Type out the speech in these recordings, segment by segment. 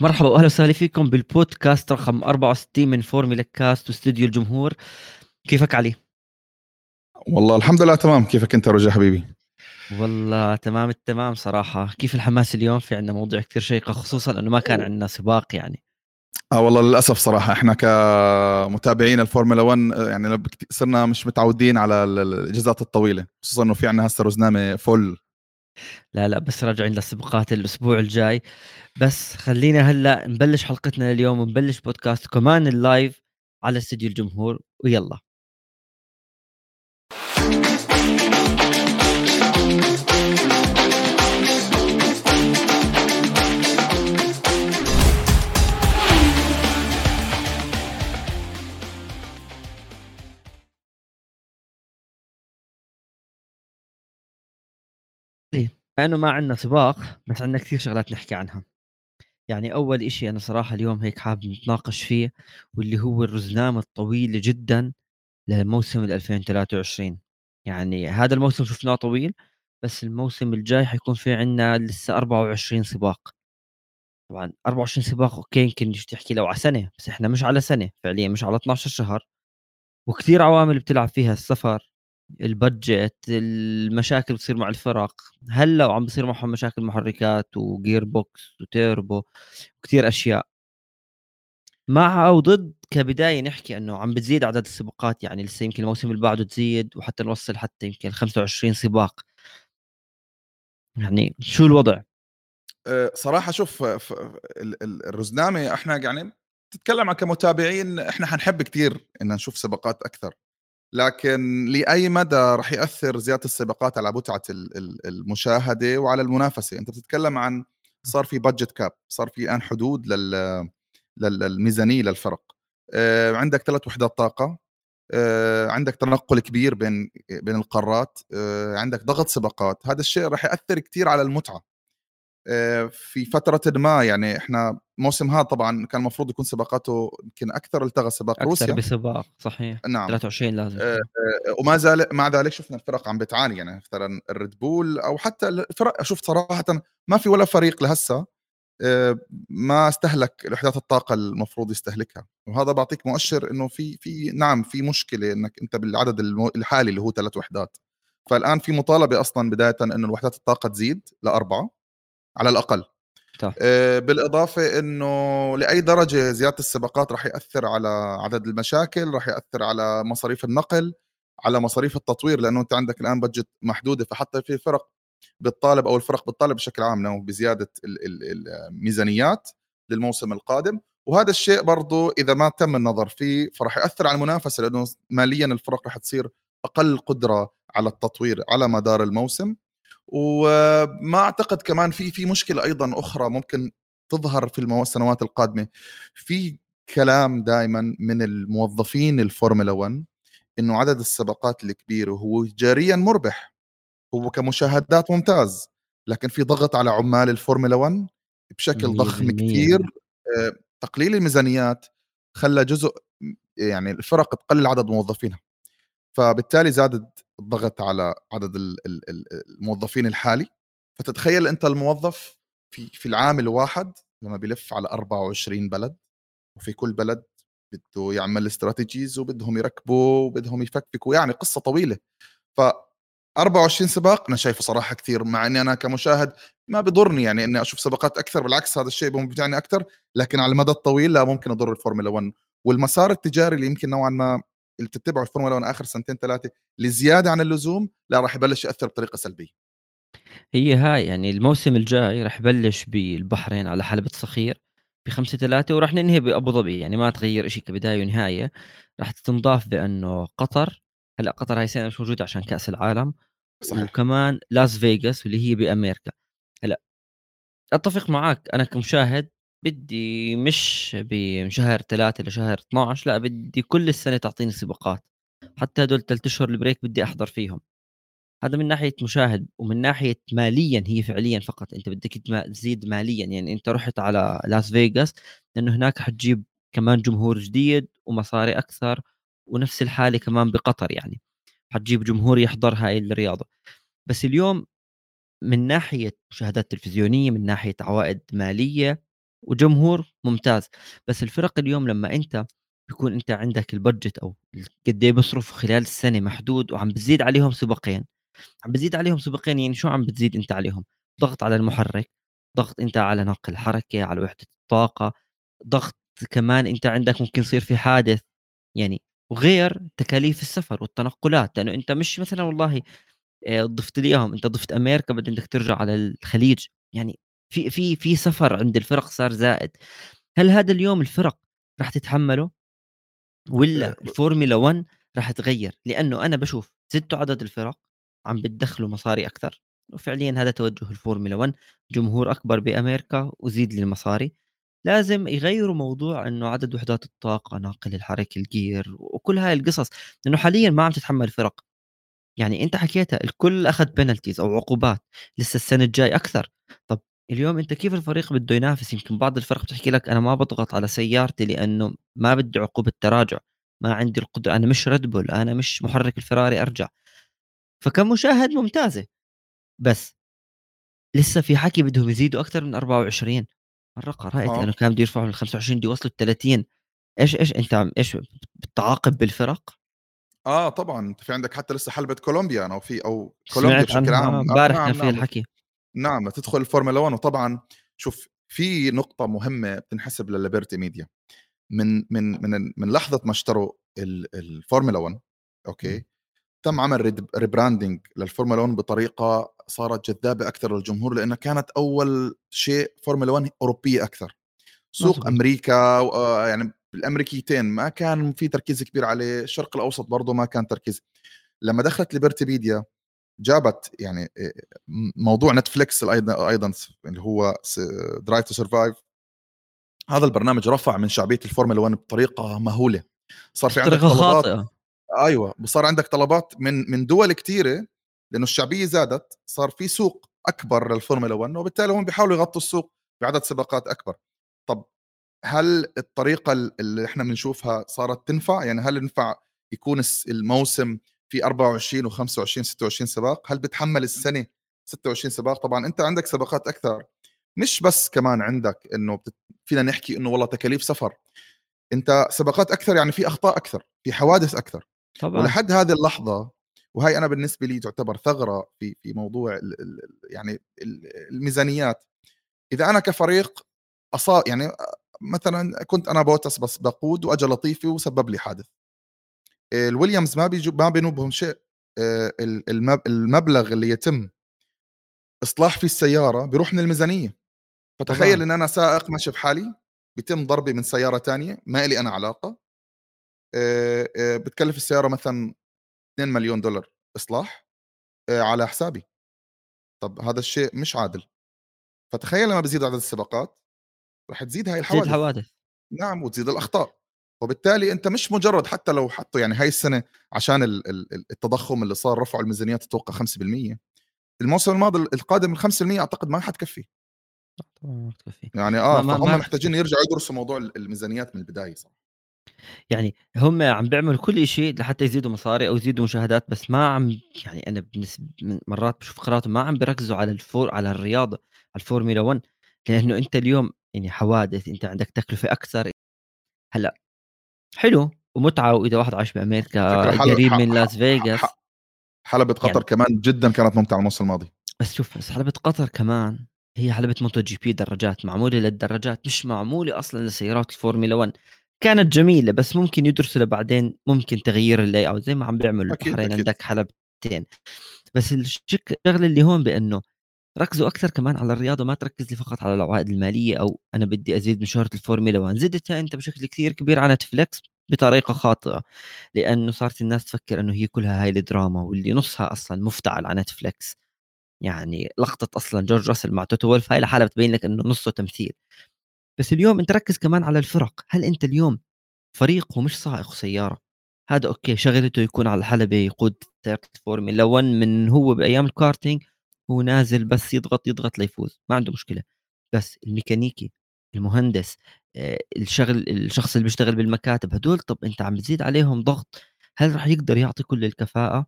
مرحبا واهلا وسهلا فيكم بالبودكاست رقم 64 من فورميلا كاست واستوديو الجمهور. كيفك علي؟ والله الحمد لله تمام. كيفك انت رجا حبيبي؟ والله تمام التمام صراحة. كيف الحماس اليوم؟ في عندنا موضوع كثير شيقة خصوصا إنه ما كان عندنا سباق يعني. آه والله للأسف صراحة إحنا كمتابعين الفورمولا 1 يعني صرنا مش متعودين على الإجازات الطويلة خصوصا إنه في عندنا هسه رزنامه full. لا لا بس راجعين للسباقات الأسبوع الجاي. بس خلينا هلأ نبلش حلقتنا اليوم ونبلش بودكاست كمان اللايف على استديو الجمهور ويلا. لأنه ما عندنا سباق بس عندنا كثير شغلات نحكي عنها. يعني أول إشي أنا صراحة اليوم هيك حابب نتناقش فيه واللي هو الرزنامه الطويله جدا لموسم 2023 يعني هذا الموسم شفناه طويل بس الموسم الجاي حيكون في عندنا لسه 24 سباق. طبعا 24 سباق أوكي يمكن تحكي لو على سنة بس إحنا مش على سنة فعليا مش على 12 شهر. وكثير عوامل بتلعب فيها السفر ال budget المشاكل بتصير مع الفرق. هلا وعم بصير معهم مشاكل محركات و gearbox وتيربو وكثير أشياء. مع أو ضد كبداية نحكي إنه عم بتزيد عدد السباقات يعني لسه يمكن الموسم اللي بعده تزيد وحتى نوصل حتى يمكن 25 سباق. يعني شو الوضع؟ أه، صراحة شوف الرزنامة إحنا يعني تتكلم عن كمتابعين إحنا حنحب كثير إن نشوف سباقات أكثر. لكن لأي مدى راح يأثر زيادة السباقات على متعة المشاهدة وعلى المنافسة؟ أنت بتتكلم عن صار في بادجت كاب صار في الان حدود لل للميزانية للفرق. آه، عندك ثلاث وحدات طاقة آه، عندك تنقل كبير بين بين القارات آه، عندك ضغط سباقات. هذا الشيء راح يأثر كثير على المتعة. في فترة ما يعني إحنا موسم هذا طبعا كان المفروض يكون سباقاته يمكن أكثر التغى سباق أكثر روسيا. بسباق صحيح. نعم. 23 لازم. أه وما زال مع ذلك شفنا الفرق عم بتعاني يعني مثلا الريد بول أو حتى الفرق أشوف صراحة ما في ولا فريق لهسه ما استهلك وحدات الطاقة المفروض يستهلكها. وهذا بعطيك مؤشر إنه في في نعم في مشكلة إنك أنت بالعدد الحالي اللي هو ثلاث وحدات. فالآن في مطالبة أصلا بدايه إنه وحدات الطاقة تزيد لأربعة. على الأقل. طيب. بالإضافة إنه لأي درجة زيادة السباقات راح يأثر على عدد المشاكل راح يأثر على مصاريف النقل على مصاريف التطوير لأنه أنت عندك الآن بجت محدودة فحتى في فرق بتطالب أو الفرق بتطالب بشكل عام بزيادة الميزانيات للموسم القادم. وهذا الشيء برضه إذا ما تم النظر فيه فراح يأثر على المنافسة لأنه ماليا الفرق راح تصير أقل قدرة على التطوير على مدار الموسم. وما أعتقد كمان في في مشكلة أيضا أخرى ممكن تظهر في السنوات القادمة. في كلام دائما من الموظفين الفورمولا 1 إنه عدد السباقات الكبير هو تجاريا مربح هو كمشاهدات ممتاز لكن في ضغط على عمال الفورمولا 1 بشكل ضخم كثير آه، تقليل الميزانيات خلى جزء يعني الفرق تقلل عدد موظفينها. فبالتالي زادت الضغط على عدد الموظفين الحالي. فتتخيل أنت الموظف في في العام الواحد لما بيلف على 24 بلد وفي كل بلد بده يعمل استراتيجيز وبدهم يركبوا وبدهم يفكفكوا يعني قصة طويلة. ف 24 سباق أنا شايفه صراحة كثير مع إني أنا كمشاهد ما بضرني يعني إني أشوف سباقات أكثر بالعكس هذا الشيء بمتعني أكثر لكن على المدى الطويل لا ممكن أضر الفورمولا 1 والمسار التجاري اللي يمكن نوعا ما اللي بتتبعه الفورمولا 1 آخر سنتين ثلاثة لزيادة عن اللزوم لا راح يبلش يأثر بطريقة سلبية. هي هاي يعني الموسم الجاي راح يبلش بالبحرين على حلبة صخير بخمسة ثلاثة وراح ننهي بأبو ظبي يعني ما تغير شيء كبداية ونهاية. راح تنضاف بأنه قطر هلأ قطر هاي السنة مش موجودة عشان كأس العالم. صحيح. وكمان لاس فيغاس واللي هي بأمريكا. هلأ أتفق معك أنا كمشاهد بدي مش بشهر ثلاثة لشهر 12 لا بدي كل السنة تعطيني سباقات. حتى هدول ثلاث أشهر ال break بدي أحضر فيهم. هذا من ناحية مشاهد ومن ناحية ماليا هي فعليا فقط. أنت بدك تزيد ماليا. يعني أنت رحت على لاس فيغاس لأنه هناك حتجيب كمان جمهور جديد ومصاري أكثر ونفس الحالة كمان بقطر يعني. حتجيب جمهور يحضر هاي الرياضة. بس اليوم من ناحية مشاهدات تلفزيونية من ناحية عوائد مالية وجمهور ممتاز، بس الفرق اليوم لمّا أنت بيكون أنت عندك البادجت ال قد إيه بيصرفوا خلال السنة محدود وعم بتزيد عليهم سباقين، عم بتزيد عليهم سباقين يعني شو عم بتزيد أنت عليهم؟ ضغط على المحرك، ضغط أنت على ناقل الحركة، على وحدة الطاقة، ضغط كمان أنت عندك ممكن يصير في حادث، يعني. وغير تكاليف السفر والتنقلات، لأنه أنت مش مثلًا والله آآ ضفت لي إياهم، أنت ضفت بعدين بدك ترجع على الخليج، يعني في في في سفر عند الفرق صار زائد، هل هذا اليوم الفرق راح تتحمّله؟ آآ والّا الفورمولا 1 راح تغيّر؟ لأنه أنا باشوف زدتوا عدد الفرق عم بتدخّلوا مصاري أكتر، وفعليًا هذا توجه الفورمولا 1 جمهور أكبر بأمريكا وزيد لي المصاري، لازم يغيّروا موضوع إنه عدد وحدات الطاقة، ناقل الحركة ال gear وكل هاي القصص، لأنه حاليًا ما عم تتحمّل الفرق. يعني أنت حكيتها الكل أخذ penalties أو عقوبات، لسه السنة الجاي أكثر، طب اليوم أنت كيف الفريق بده ينافس؟ يمكن بعض الفرق بتحكي لك أنا ما باضغط على سيارتي لأنه ما بدي عقوبة تراجع، ما عندي القدرة أنا مش Red Bull أنا مش محرك الفراري أرجع، فكمشاهد ممتازة، بس لسه في حكي بدهم يزيدوا أكثر من 24 مرة قرأت آه. إنه كان بده يرفعوا من 25 بده يوصلوا ل30 إيش إيش أنت عم إيش بتعاقب بالفرق؟ آه طبعًا، أنت في عندك حتى لسه حلبة كولومبيا أو في أو كولومبيا بشكل عام، امبارح كان في نعم، الحكي، نعم، تدخل الفورمولا 1 وطبعًا شوف في نقطة مهمة بتنحسب ل Liberty Media. من من من من لحظة ما اشتروا ال الفورمولا 1 إمم، أوكي، تم عمل rebranding للفورمولا 1 بطريقة صارت جذابة أكثر للجمهور، لأنها كانت أول شيء فورمولا 1 أوروبية أكثر، سوق مضبوط، أمريكا وآآ يعني الأمريكيتين ما كان في تركيز كبير عليه، الشرق الأوسط برضه ما كان تركيز، لمّا دخلت Liberty Media جابت يعني م موضوع نتفليكس أيضًا س اللي هو س Drive to Survive هذا البرنامج رفع من شعبية الفورمولا 1 بطريقة مهولة، صار في عندك طلبات خاطئة، أيوه، صار عندك طلبات من من دول كتيرة لإنه الشعبية زادت، صار في سوق أكبر للفورمولا 1 وبالتالي هم بيحاولوا يغطوا السوق بعدد سباقات أكبر. طب هل الطريقة ال اللي إحنا بنشوفها صارت تنفع؟ يعني هل ينفع يكون الموسم في 24 و25 26 سباق؟ هل بتحمّل السنة 26 سباق؟ طبعًا أنت عندك سباقات أكثر، مش بس كمان عندك إنه بت فينا نحكي إنه والله تكاليف سفر، أنت سباقات أكثر يعني في أخطاء أكثر، في حوادث أكثر. طبعًا، ولحد هذه اللحظة وهي أنا بالنسبة لي تعتبر ثغرة في في موضوع ال ال يعني ال الميزانيات، إذا أنا كفريق أصا يعني مثلًا كنت أنا بوتاس بس باقود وأجا لطيفي وسبب لي حادث، الويليامز ما بيجو ما بينوبهم شيء، المب المبلغ اللي يتم إصلاح فيه السيارة بيروح من الميزانية، فتخيل إن أنا سائق ماشي بحالي، بيتم ضربي من سيارة تانية ما إلي أنا علاقة، آآ آآ بتكلف السيارة مثلًا 2.000.000$ إصلاح آآ على حسابي، طَب هذا الشيء مش عادل، فتخيّل لمّا بيزيد عدد السباقات رح تزيد هاي الحوادث، الحوادث، نعم وتزيد الأخطاء، وبالتالي أنت مش مجرّد حتى لو حطّوا يعني هاي السنة عشان ال ال ال التضخُّم اللي صار رفعوا الميزانيات أتوقع 5%، الموسم الماضي القادم ال5% أعتقد ما حتكفّي، ما بتكفي، يعني آه، ما فهُم ما محتاجين يرجعوا يدرسوا موضوع ال الميزانيات من البداية صراحة. يعني هم عم بيعملوا كل شيء لحتى يزيدوا مصاري أو يزيدوا مشاهدات، بس ما عم يعني أنا بالنسب م مرات باشوف قناتهم ما عم بيركزوا على الفور على الرياضة، على الفورمولا 1 لأنه أنت اليوم يعني حوادث، أنت عندك تكلفة أكثر، هلأ حلو ومتعة وإذا واحد عايش حل قريب من لاس فيغاس حلبة قطر يعني كمان جدًا كانت ممتعة الموسم الماضي. بس شوف بس حلبة قطر كمان هي حلبة موتو جي بي دراجات معمولة للدراجات مش معمولة أصلًا لسيارات الفورمولا 1 كانت جميلة بس ممكن يدرسوا لبعدين ممكن تغيير ال layout زي ما عم بيعملوا البحرين. عندك حلبتين بس الشك الشغلة اللي هون بإنه ركزوا أكثر كمان على الرياضة ما تركز لي فقط على العوائد المالية أو أنا بدي أزيد من شهرة الفورمولا 1 زدتها أنت بشكل كثير كبير على نتفليكس بطريقة خاطئة لأنه صارت الناس تفكر إنه هي كلها هاي الدراما واللي نصها أصلًا مفتعل على نتفليكس. يعني لقطة أصلًا جورج راسل مع توتو وولف هاي لحالها بتبين لك إنه نصه تمثيل، بس اليوم أنت ركّز كمان على الفرق، هل أنت اليوم فريق هو مش سائق سيارة، هذا okay شغلته يكون على الحلبة يقود سيارة الفورمولا 1 من هو بأيام الكارتينج هو نازل بس يضغط، يضغط ليفوز، ما عنده مشكلة، بس الميكانيكي، المهندس، آآ الشغل الشخص اللي بيشتغل بالمكاتب هدول طَب أنت عم بتزيد عليهم ضغط، هل راح يقدر يعطي كل الكفاءة؟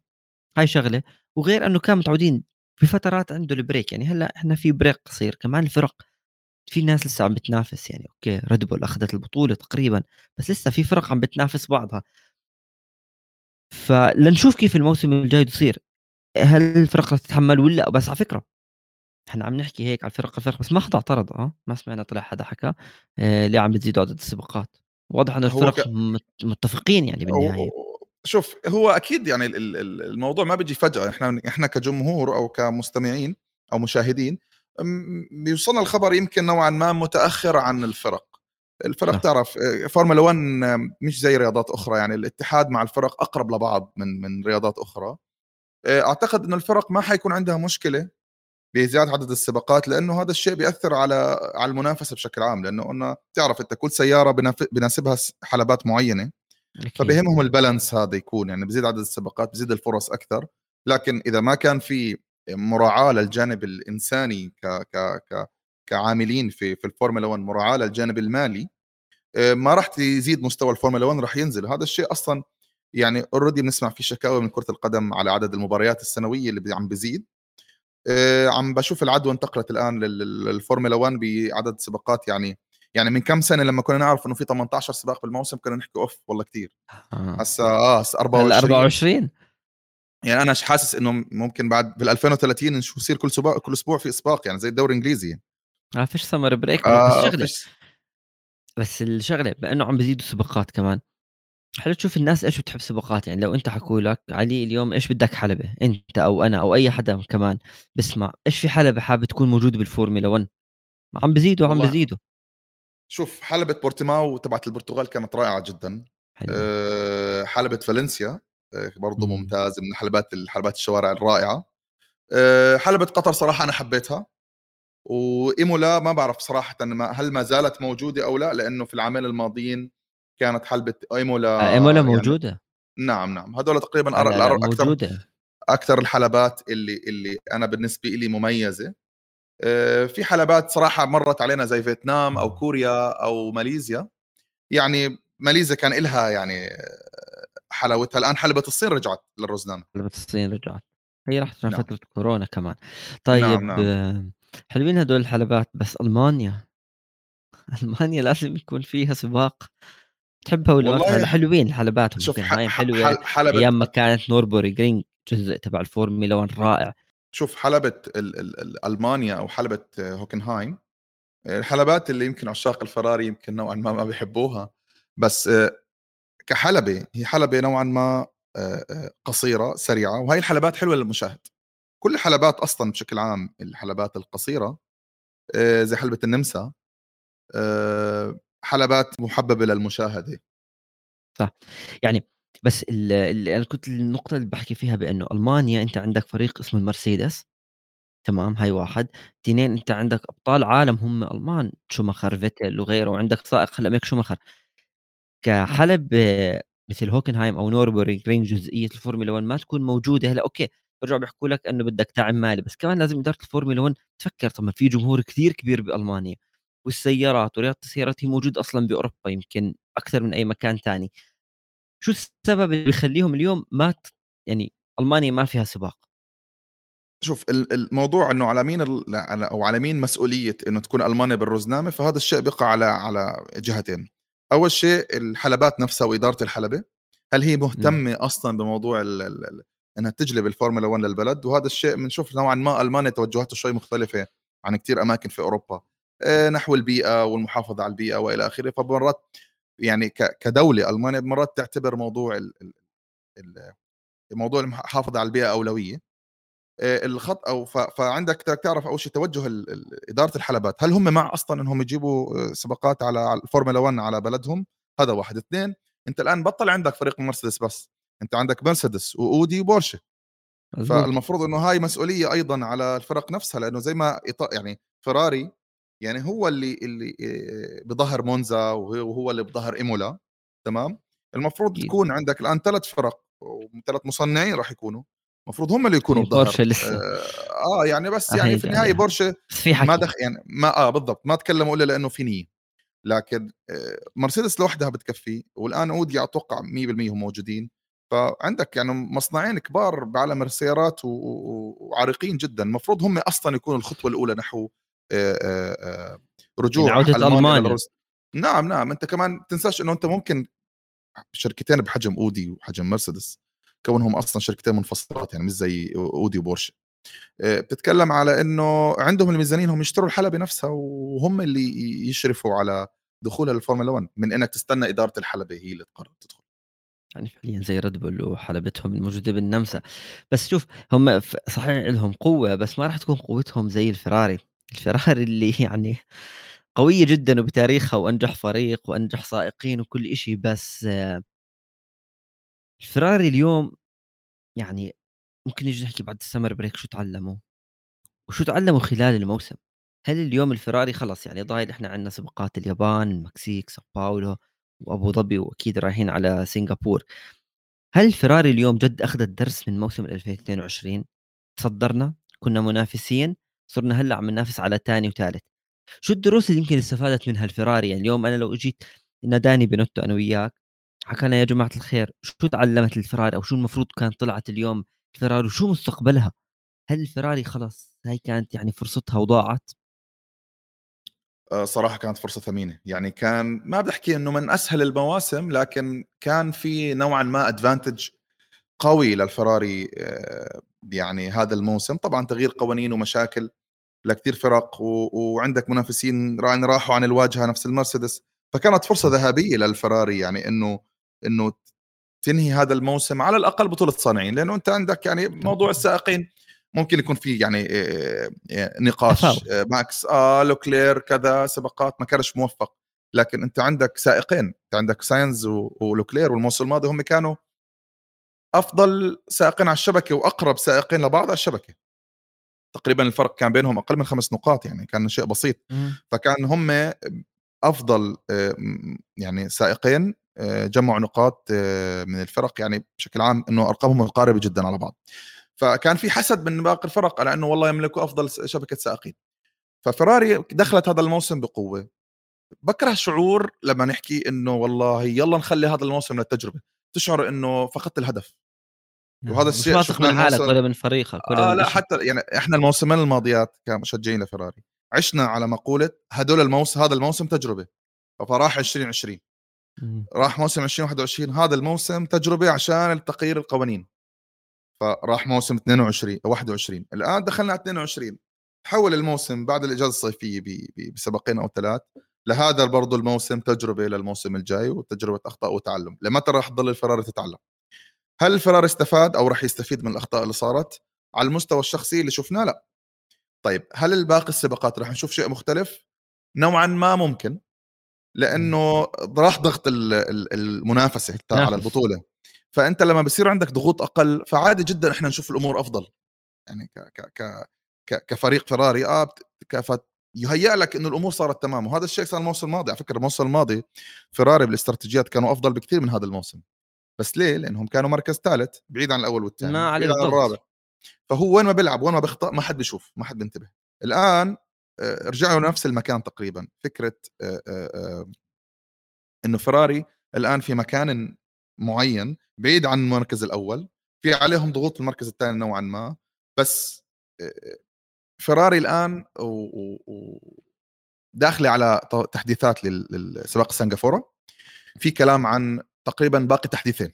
هاي شغلة، وغير إنه كانوا متعودين بفترات عنده ال break، يعني هلأ إحنا في break قصير، كمان الفرق في ناس لسه عم بتنافس يعني okay ريد بول أخذت البطولة تقريبا بس لسه في فرق عم بتنافس بعضها. فلنشوف كيف الموسم الجاي يصير هل الفرق رح تتحمل ولا بس على فكرة إحنا عم نحكي هيك على الفرق الفرق بس ما حدا اعترض آه ما سمعنا طلع حدا حكى آه ليه عم بتزيدوا عدد السباقات. واضح إنه الفرق ك... متفقين يعني بالنهاية. شوف هو أكيد يعني الموضوع ما بيجي فجأة. إحنا إحنا كجمهور أو كمستمعين أو مشاهدين بيوصلنا الخبر يمكن نوعا ما متأخر عن الفرق. الفرق. تعرف فورمولا 1 مش زي رياضات أخرى يعني الاتحاد مع الفرق أقرب لبعض من من رياضات أخرى. أعتقد انه الفرق ما حيكون عندها مشكلة بزيادة عدد السباقات لأنه هذا الشيء بيأثر على على المنافسة بشكل عام لأنه قلنا تعرف أنت كل سيارة بناسبها حلبات معينة فبهمهم البالانس هذا يكون يعني بزيد عدد السباقات بزيد الفرص أكثر. لكن إذا ما كان في مراعاة للجانب الإنساني ك ك ك كعاملين في في الفورمولا 1 مراعاة للجانب المالي آه، ما راح تزيد مستوى الفورمولا 1 راح ينزل. هذا الشيء أصلا يعني already بنسمع في شكاوى من كرة القدم على عدد المباريات السنوية اللي عم بزيد. آه، عم بشوف العدوى انتقلت الآن للفورمولا 1 بعدد سباقات يعني يعني من كم سنة لما كنا نعرف إنه في 18 سباق بالموسم كنا نحكي أوف والله كثير آه. هسا آه هسا 24 24 يعني أنا حاسس إنه ممكن بعد بال 2030 شو يصير كل سباق كل أسبوع في سباق يعني زي الدوري الإنجليزي ما فيش summer break آه بس شغلة. فيش. بس الشغلة بأنه عم بيزيدوا سباقات كمان. حلو تشوف الناس إيش بتحب سباقات يعني لو أنت حكوا لك علي اليوم إيش بدك حلبة أنت أو أنا أو أي حدا كمان بسمع إيش في حلبة حابب تكون موجوده بالفورمولا 1 عم بزيدوا عم بزيدوا. شوف حلبة بورتيماو تبعت البرتغال كانت رائعة جدا. أه حلبة فالنسيا أه برضه ممتاز من حلبات الحلبات الشوارع الرائعة. أه حلبة قطر صراحة أنا حبيتها. وإيمولا ما بعرف صراحة هل ما زالت موجودة أو لا لأنه في العامين الماضيين كانت حلبة إيمولا آه إيمولا يعني موجودة. يعني نعم نعم. هذول تقريبا أكثر موجودة. أكثر الحلبات اللي اللي أنا بالنسبة لي مميزة. آه، في حلبات صراحة مرت علينا زي فيتنام أو كوريا أو ماليزيا. يعني ماليزيا كان لها يعني حلاوتها. الآن حلبة الصين رجعت للرزنامة حلبة الصين رجعت. هي راحت عشان نعم. فترة كورونا كمان. طيب نعم نعم. آه، حلوين هدول الحلبات بس ألمانيا. ألمانيا لازم يكون فيها سباق تحبها ولا والله حلوين الحلبات شوف حلوة. حلبة. أيام ما كانت نوربورجرينج جزء تبع الفورمولا 1 رائع. شوف حلبة ألمانيا أو حلبة هوكنهايم الحلبات اللي يمكن عشاق الفراري يمكن نوعا ما ما بيحبوها بس كحلبة هي حلبة نوعا ما قصيرة سريعة وهي الحلبات حلوة للمشاهد. كل الحلبات أصلا بشكل عام الحلبات القصيرة زي حلبة النمسا حلبات محببة للمشاهدة. صح. يعني بس أنا كنت النقطة اللي بحكي فيها بأنه ألمانيا أنت عندك فريق اسمه المرسيدس تمام؟ هاي واحد. اثنين أنت عندك أبطال عالم هم ألمان شوماخر فيتل وغيره وعندك سائق هلا ميك شوماخر. كحلبة مثل هوكنهايم أو نوربورجرينج جزئية الفورمولا 1 ما تكون موجودة هلا. okay برجعوا بيحكوا لك أنه بدك دعم مالي بس كمان لازم إدارة الفورمولا 1 تفكر. طب ما في جمهور كثير كبير بألمانيا. والسيارات ورياضة السيارات هي موجود أصلا بأوروبا يمكن أكثر من أي مكان ثاني شو السبب اللي بيخليهم اليوم ما يعني ألمانيا ما فيها سباق؟ شوف الموضوع إنه على مين أو على مين مسؤولية إنه تكون ألمانيا بالرزنامة فهذا الشيء بيقع على على جهتين. أول شيء الحلبات نفسها وإدارة الحلبة. هل هي مهتمة م. أصلا بموضوع ال ال إنها تجلب الفورمولا 1 للبلد؟ وهذا الشيء بنشوف نوعا ما ألمانيا توجهاته شوي مختلفة عن كثير أماكن في أوروبا. نحو البيئة والمحافظة على البيئة وإلى آخره. فمرات يعني كدولة المانيا مرات تعتبر موضوع موضوع المحافظة على البيئة أولوية. الخط أو فعندك تعرف أول شيء توجه إدارة الحلبات. هل هم مع أصلا إنهم يجيبوا سباقات على الفورمولا 1 على بلدهم؟ هذا واحد. اثنين أنت الآن بطل عندك فريق مرسيدس بس. أنت عندك مرسيدس وأودي وبورشة. فالمفروض إنه هاي مسؤولية أيضا على الفرق نفسها لأنه زي ما يعني فراري يعني هو اللي اللي بظهر مونزا وهو اللي بظهر إيمولا تمام؟ المفروض تكون عندك الآن ثلاث فرق وثلاث مصنعين راح يكونوا. المفروض هم اللي يكونوا بظهر بورشة لسه. آه, آه يعني بس يعني في النهاية بورشة في حكي. ما دخ يعني ما آه بالضبط. ما تكلموا إلا لأنه في نية. لكن آه مرسيدس لوحدها بتكفي والآن أودي أتوقع 100% هم موجودين. فعندك يعني مصنعين كبار بعالم السيارات وعريقين جدا. المفروض هم أصلا يكونوا الخطوة الأولى نحو رجوع عودة ألمانيا ألمانيا. للروس نعم، نعم، أنت كمان تنساش إنه أنت ممكن شركتين بحجم أودي وحجم مرسيدس كونهم أصلًا شركتين منفصلات يعني مش زي أودي وبورشة. بتتكلم على إنه عندهم الميزانية إنهم يشتروا الحلبة نفسها وهم اللي يشرفوا على دخولها للفورمولا 1 من إنك تستنى إدارة الحلبة هي اللي تقرر تدخل. يعني فعليًا زي ريد بول وحلبتهم الموجودة بالنمسا، بس شوف هم صحيح لهم قوة بس ما راح تكون قوتهم زي الفراري، الفراري اللي يعني قوية جدًا وبتاريخها وأنجح فريق وأنجح سائقين وكل إشي بس الفراري اليوم يعني ممكن نيجي نحكي بعد ال summer break شو تعلموا؟ وشو تعلموا خلال الموسم؟ هل اليوم الفراري خلص يعني ضايل إحنا عندنا سباقات اليابان، المكسيك، ساو باولو، وأبو ظبي وأكيد رايحين على سنغافورة. هل الفراري اليوم جد أخذت درس من موسم 2022 تصدرنا كنا منافسين صرنا هلأ عم ننافس على ثاني وثالث شو الدروس اللي يمكن استفادت منها الفراري؟ يعني اليوم أنا لو إجيت ناداني بنوتو أنا وياك حكينا يا جماعة الخير شو تعلمت الفراري أو شو المفروض كانت طلعت اليوم الفراري وشو مستقبلها؟ هل الفراري خلص هاي كانت يعني فرصتها وضاعت؟ آه، صراحة كانت فرصة ثمينة. يعني كان ما بحكي إنه من أسهل المواسم لكن كان في نوعا ما ادفانتج قوي للفراري آه، يعني هذا الموسم. طبعا تغيير قوانين ومشاكل لكثير فرق و... وعندك منافسين يعني راحوا عن الواجهة نفس المرسيدس. فكانت فرصة ذهبية للفراري يعني إنه إنه تنهي هذا الموسم على الأقل بطولة صانعين لأنه أنت عندك يعني موضوع السائقين. ممكن يكون في يعني نقاش ماكس آه لوكلير كذا سباقات ما كانش موفق. لكن أنت عندك سائقين أنت عندك ساينز ولوكلير والموسم الماضي هم كانوا أفضل سائقين على الشبكة وأقرب سائقين لبعض على الشبكة. تقريبا الفرق كان بينهم أقل من خمس نقاط يعني كان شيء بسيط. فكان هم أفضل يعني سائقين جمعوا نقاط من الفرق يعني بشكل عام إنه أرقامهم مقاربه جدا على بعض. فكان في حسد من باقي الفرق على إنه والله يملكوا أفضل شبكة سائقين. ففراري دخلت هذا الموسم بقوة. بكره شعور لما نحكي إنه والله يلا نخلي هذا الموسم للتجربة. تشعر إنه فقدت الهدف. وهذا نعم، الشيء مش من حالك ولا من فريقك ولا آه لا حتى يعني إحنا الموسمين الماضيات كمشجعين لفراري. عشنا على مقولة هدول الموسم هذا الموسم تجربة. فراح 2020 راح موسم 2021 هذا الموسم تجربة عشان تغيير القوانين. فراح موسم 22 21 الآن دخلنا على 22 تحول الموسم بعد الإجازة الصيفية بسباقين أو ثلاث لهذا برضه الموسم تجربة للموسم الجاي وتجربة أخطاء وتعلم. لمتى راح تضل الفراري تتعلم؟ هل الفراري استفاد أو راح يستفيد من الأخطاء اللي صارت؟ على المستوى الشخصي اللي شفناه لا. طيب هل الباقي السباقات راح نشوف شيء مختلف؟ نوعا ما ممكن لأنه راح ضغط المنافسة على البطولة. فأنت لما بصير عندك ضغوط أقل فعادي جدا إحنا نشوف الأمور أفضل. يعني ك ك ك كفريق فراري آه يهيأ لك إنه الأمور صارت تمام. وهذا الشيء صار الموسم الماضي. على فكرة الموسم الماضي فراري بالاستراتيجيات كانوا أفضل بكثير من هذا الموسم. بس ليه؟ لأنهم كانوا مركز ثالث بعيد عن الأول والثاني ما عليه بعيد عن الرابع. فهو وين ما بيلعب وين ما بيخطأ ما حد بيشوف ما حد بينتبه. الآن آه، رجعوا لنفس المكان تقريبا. فكرة آه، آه، إنه فراري الآن في مكان معين بعيد عن المركز الأول. في عليهم ضغوط في المركز الثاني نوعا ما. بس فراري الآن و... داخلة على تحديثات للسباق سنغافورة. في كلام عن تقريبا باقي تحديثين.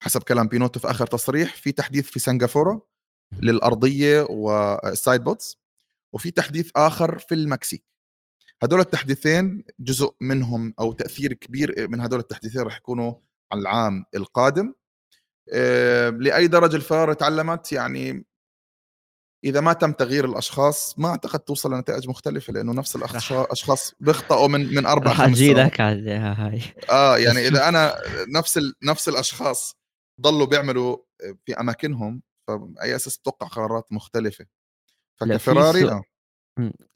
حسب كلام بينوتو في آخر تصريح في تحديث في سنغافورة للأرضية وال side pods وفي تحديث آخر في المكسيك. هدول التحديثين جزء منهم أو تأثير كبير من هدول التحديثين راح يكونوا على العام القادم. آه، لأي درجة الفراري تعلمت يعني إذا ما تم تغيير الأشخاص ما أعتقد توصل لنتائج مختلفة لأنه نفس الاشخاص بيخطئوا من من أربع خمس أجي لك هاي. آه يعني إذا أنا نفس ال... نفس الأشخاص ضلوا بيعملوا في أماكنهم فاي أساس تتوقع قرارات مختلفة؟ فكفراري آه.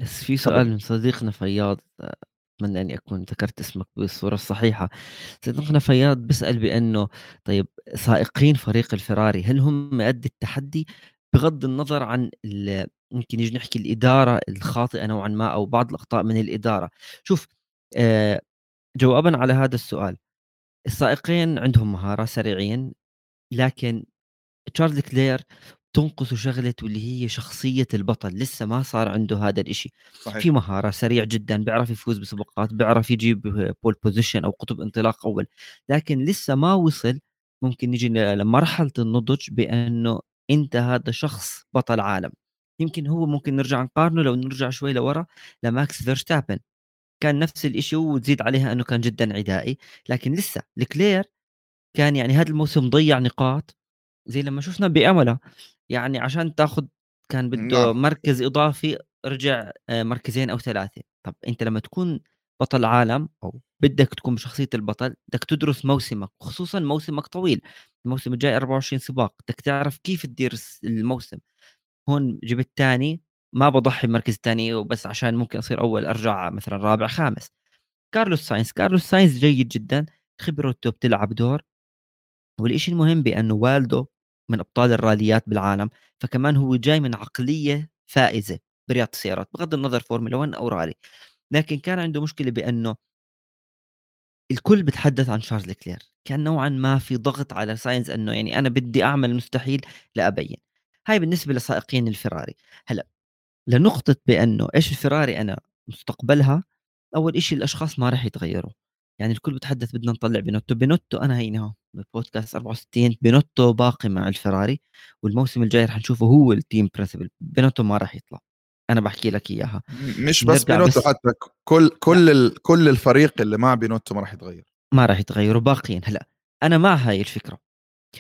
بس في سؤال من صديقنا فياض اتمنى إني أكون ذكرت اسمك بالصورة الصحيحة. صديقنا فياض بيسأل بأنه طيب سائقين فريق الفراري هل هم قد التحدي؟ بغض النظر عن يمكن نيجي نحكي الإدارة الخاطئة نوعا ما أو بعض الأخطاء من الإدارة. شوف آه، جوابا على هذا السؤال السائقين عندهم مهارة سريعين لكن تشارلز لوكلير تنقصه شغلة واللي هي شخصية البطل لسه ما صار عنده هذا الإشي. صحيح. في مهارة سريع جدا بيعرف يفوز بسباقات بيعرف يجيب pole position أو قطب انطلاق أول لكن لسه ما وصل ممكن نجي لمرحلة النضج بأنه أنت هذا شخص بطل عالم. يمكن هو ممكن نرجع نقارنه لو نرجع شوي لورا لماكس فيرستابن. كان نفس الإشي وتزيد عليها أنه كان جدا عدائي. لكن لسه لوكلير كان يعني هذا الموسم ضيع نقاط. زي لما شفنا بأمله يعني عشان تاخذ كان بده نعم. مركز إضافي رجع آه، مركزين أو ثلاثة. طب أنت لما تكون بطل عالم أو بدك تكون بشخصية البطل بدك تدرس موسمك خصوصا موسمك طويل. الموسم الجاي 24 سباق بدك تعرف كيف تدير الموسم. هون جبت ثاني ما بضحي بمركز ثاني وبس عشان ممكن أصير أول أرجع مثلا رابع خامس. كارلوس ساينز كارلوس ساينز جيد جدا خبرته بتلعب دور. والشيء المهم بأنه والده من أبطال الراليات بالعالم فكمان هو جاي من عقلية فائزة برياضة السيارات بغض النظر فورمولا 1 أو رالي. لكن كان عنده مشكلة بأنه الكل بتحدث عن شارلز لوكلير كان نوعا ما في ضغط على ساينز أنه يعني أنا بدي أعمل المستحيل لابين هاي بالنسبة لسائقين الفراري. هلأ لنقطة بأنه إيش الفراري أنا مستقبلها أول شيء الأشخاص ما راح يتغيروا. يعني الكل بتحدث بدنا نطلع بينوتو بينوتو أنا هينها بودكاست 64 بينوتو باقي مع الفراري والموسم الجاي رح نشوفه هو ال team principal بينوتو ما راح يطلع. أنا بحكي لك إياها. مش بس بينوتو بس حتى كل كل ال... كل الفريق اللي مع بينوتو ما راح يتغير. ما راح يتغيروا باقيين هلأ. أنا مع هاي الفكرة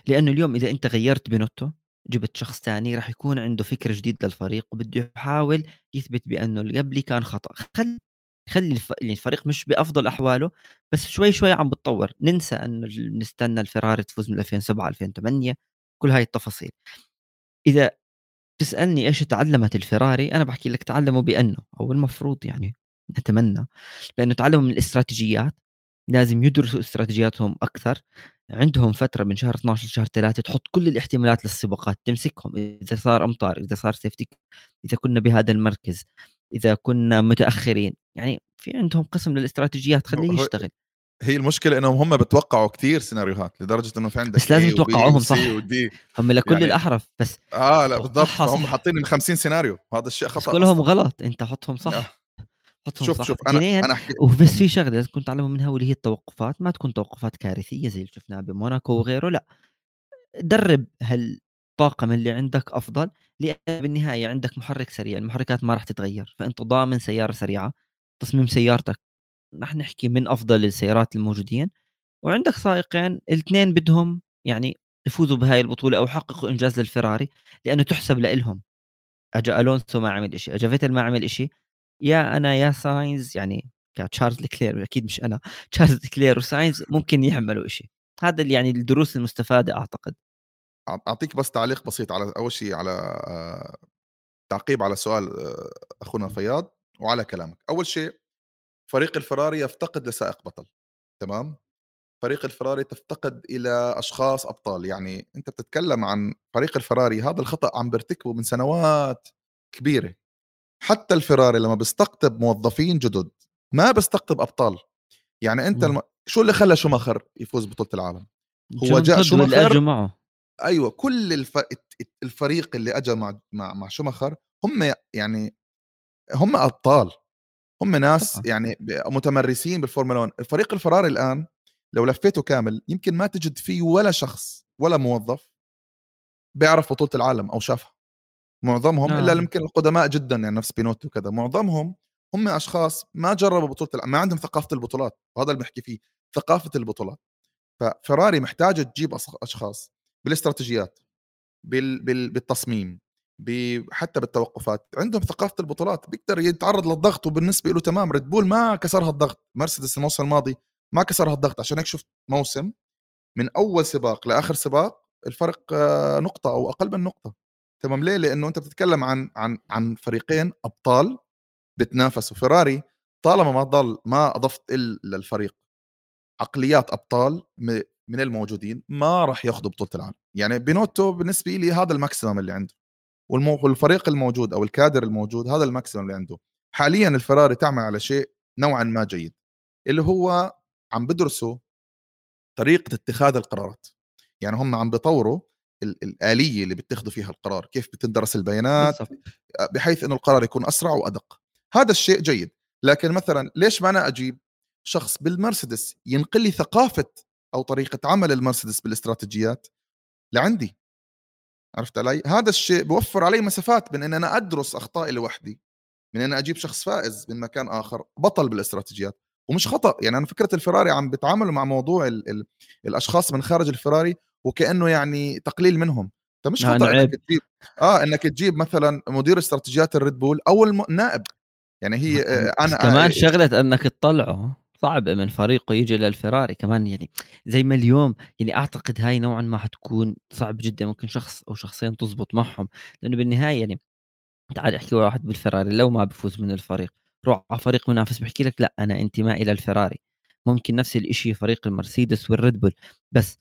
لأنه اليوم إذا أنت غيرت بينوتو جبت شخص ثاني راح يكون عنده فكر جديد للفريق وبده يحاول يثبت بأنه اللي قبلي كان خطأ. خلي خلي الف... يعني الفريق مش بأفضل أحواله بس شوي شوي عم بتطور. ننسى إنه نستنى الفراري تفوز من 2007 2008 كل هاي التفاصيل. إذا تسألني إيش تعلمت الفراري أنا بحكي لك تعلموا بأنه أو المفروض يعني نتمنى بانه تعلموا من الاستراتيجيات لازم يدرسوا استراتيجياتهم أكثر. عندهم فترة من شهر 12 لشهر 3 تحط كل الاحتمالات للسباقات تمسكهم. إذا صار أمطار إذا صار سيفتي إذا كنا بهذا المركز إذا كنا متأخرين. يعني في عندهم قسم للاستراتيجيات خليه يشتغل. هي المشكلة إنهم هم بتوقعوا كثير سيناريوهات لدرجة إنه في عندك بس لازم توقعوهم صح. ودي هم لكل يعني الأحرف بس آه لا بالضبط. هم حاطين من 50 سيناريو. هذا الشيء خطأ كلهم أصلاً. غلط. أنت حطهم صح. آه. حطهم شوف صح. شوف أنا أنا أحكي وبس في شغلة لازم تكون تعلموا منها واللي هي التوقفات. ما تكون توقفات كارثية زي اللي شفناها بموناكو وغيره لا. درب هالطاقم اللي عندك أفضل لأن بالنهاية عندك محرك سريع. المحركات ما راح تتغير. فأنت ضامن سيارة سريعة تصميم سيارتك رح نحكي من أفضل السيارات الموجودين. وعندك سائقين الاثنين بدهم يعني يفوزوا بهاي البطولة أو يحققوا إنجاز للفراري لأنه تحسب لهم أجا ألونسو ما عمل شيء أجا فيتل ما عمل شيء يا أنا يا ساينز يعني تشارلز لوكلير أكيد مش أنا تشارلز لوكلير وساينز ممكن يعملوا شيء هذا اللي يعني الدروس المستفادة أعتقد. أعطيك بس تعليق بسيط على أول شيء على آه، تعقيب على سؤال آه، أخونا فياض وعلى كلامك. أول شيء فريق الفراري يفتقد لسائق بطل تمام؟ فريق الفراري تفتقد إلى أشخاص أبطال يعني أنت بتتكلم عن فريق الفراري هذا الخطأ عم بيرتكبه من سنوات كبيرة. حتى الفراري لما بيستقطب موظفين جدد ما بيستقطب أبطال. يعني أنت الم... شو اللي خلى شوماخر يفوز بطولة العالم؟ هو جاء شوماخر معه أيوه كل الف... الفريق اللي اجى مع مع, مع شوماخر هم يعني هم أبطال. هم ناس طبعا. يعني متمرسين بالفورمولا 1 الفريق الفراري الآن لو لفيته كامل يمكن ما تجد فيه ولا شخص ولا موظف بيعرف بطولة العالم أو شافها. معظمهم آه. الا يمكن القدماء جدا يعني نفس بينوتو وكذا. معظمهم هم أشخاص ما جربوا بطولة العالم ما عندهم ثقافة البطولات. وهذا اللي بحكي فيه ثقافة البطولات. ففراري محتاجة تجيب أشخاص بالاستراتيجيات بال... بال... بالتصميم. حتى بالتوقفات. عندهم ثقافة البطولات بيقدر يتعرض للضغط وبالنسبة له تمام. ريد بول ما كسرها الضغط مرسيدس الموسم الماضي ما كسرها الضغط عشان هيك شفت موسم من أول سباق لآخر سباق الفرق آه، نقطة أو أقل من نقطة. تمام ليه؟ لأنه أنت بتتكلم عن عن عن فريقين أبطال بتنافسوا. فيراري طالما ما ضل ما أضفت للفريق عقليات أبطال من الموجودين ما راح ياخذوا بطولة العالم. يعني بينوتو بالنسبة لي هذا ال maximum اللي عنده. والفريق الموجود أو الكادر الموجود هذا ال maximum اللي عنده. حاليا الفراري تعمل على شيء نوعا ما جيد اللي هو عم بدرسوا طريقة اتخاذ القرارات. يعني هم عم بيطوروا الآلية اللي بتاخذوا فيها القرار كيف بتدرس البيانات. بحيث إنه القرار يكون أسرع وأدق. هذا الشيء جيد. لكن مثلا ليش ما أنا أجيب شخص بالمرسيدس ينقل لي ثقافة أو طريقة عمل المرسيدس بالإستراتيجيات؟ لعندي. عرفت علي؟ هذا الشيء بوفر علي مسافات من إن أنا أدرس أخطائي لوحدي من إن أجيب شخص فائز من مكان آخر بطل بالاستراتيجيات ومش خطأ. يعني أنا فكرة الفراري عم بيتعاملوا مع موضوع ال ال الأشخاص من خارج الفراري وكأنه يعني تقليل منهم انت مش خطأ إنك تجيب آه إنك تجيب مثلا مدير استراتيجيات الريد بول أو النائب يعني هي آه أنا كمان آه شغلة إنك تطلعه. صعب من فريقه يجي للفراري كمان يعني زي ما اليوم يعني أعتقد هاي نوعا ما حتكون صعب جدا ممكن شخص أو شخصين تزبط معهم. لأنه بالنهاية يعني تعال أحكي واحد بالفراري لو ما بفوز من الفريق روح على فريق منافس بحكي لك لا أنا انتمائي للفراري ممكن نفس الشيء فريق المرسيدس والريد بول. بس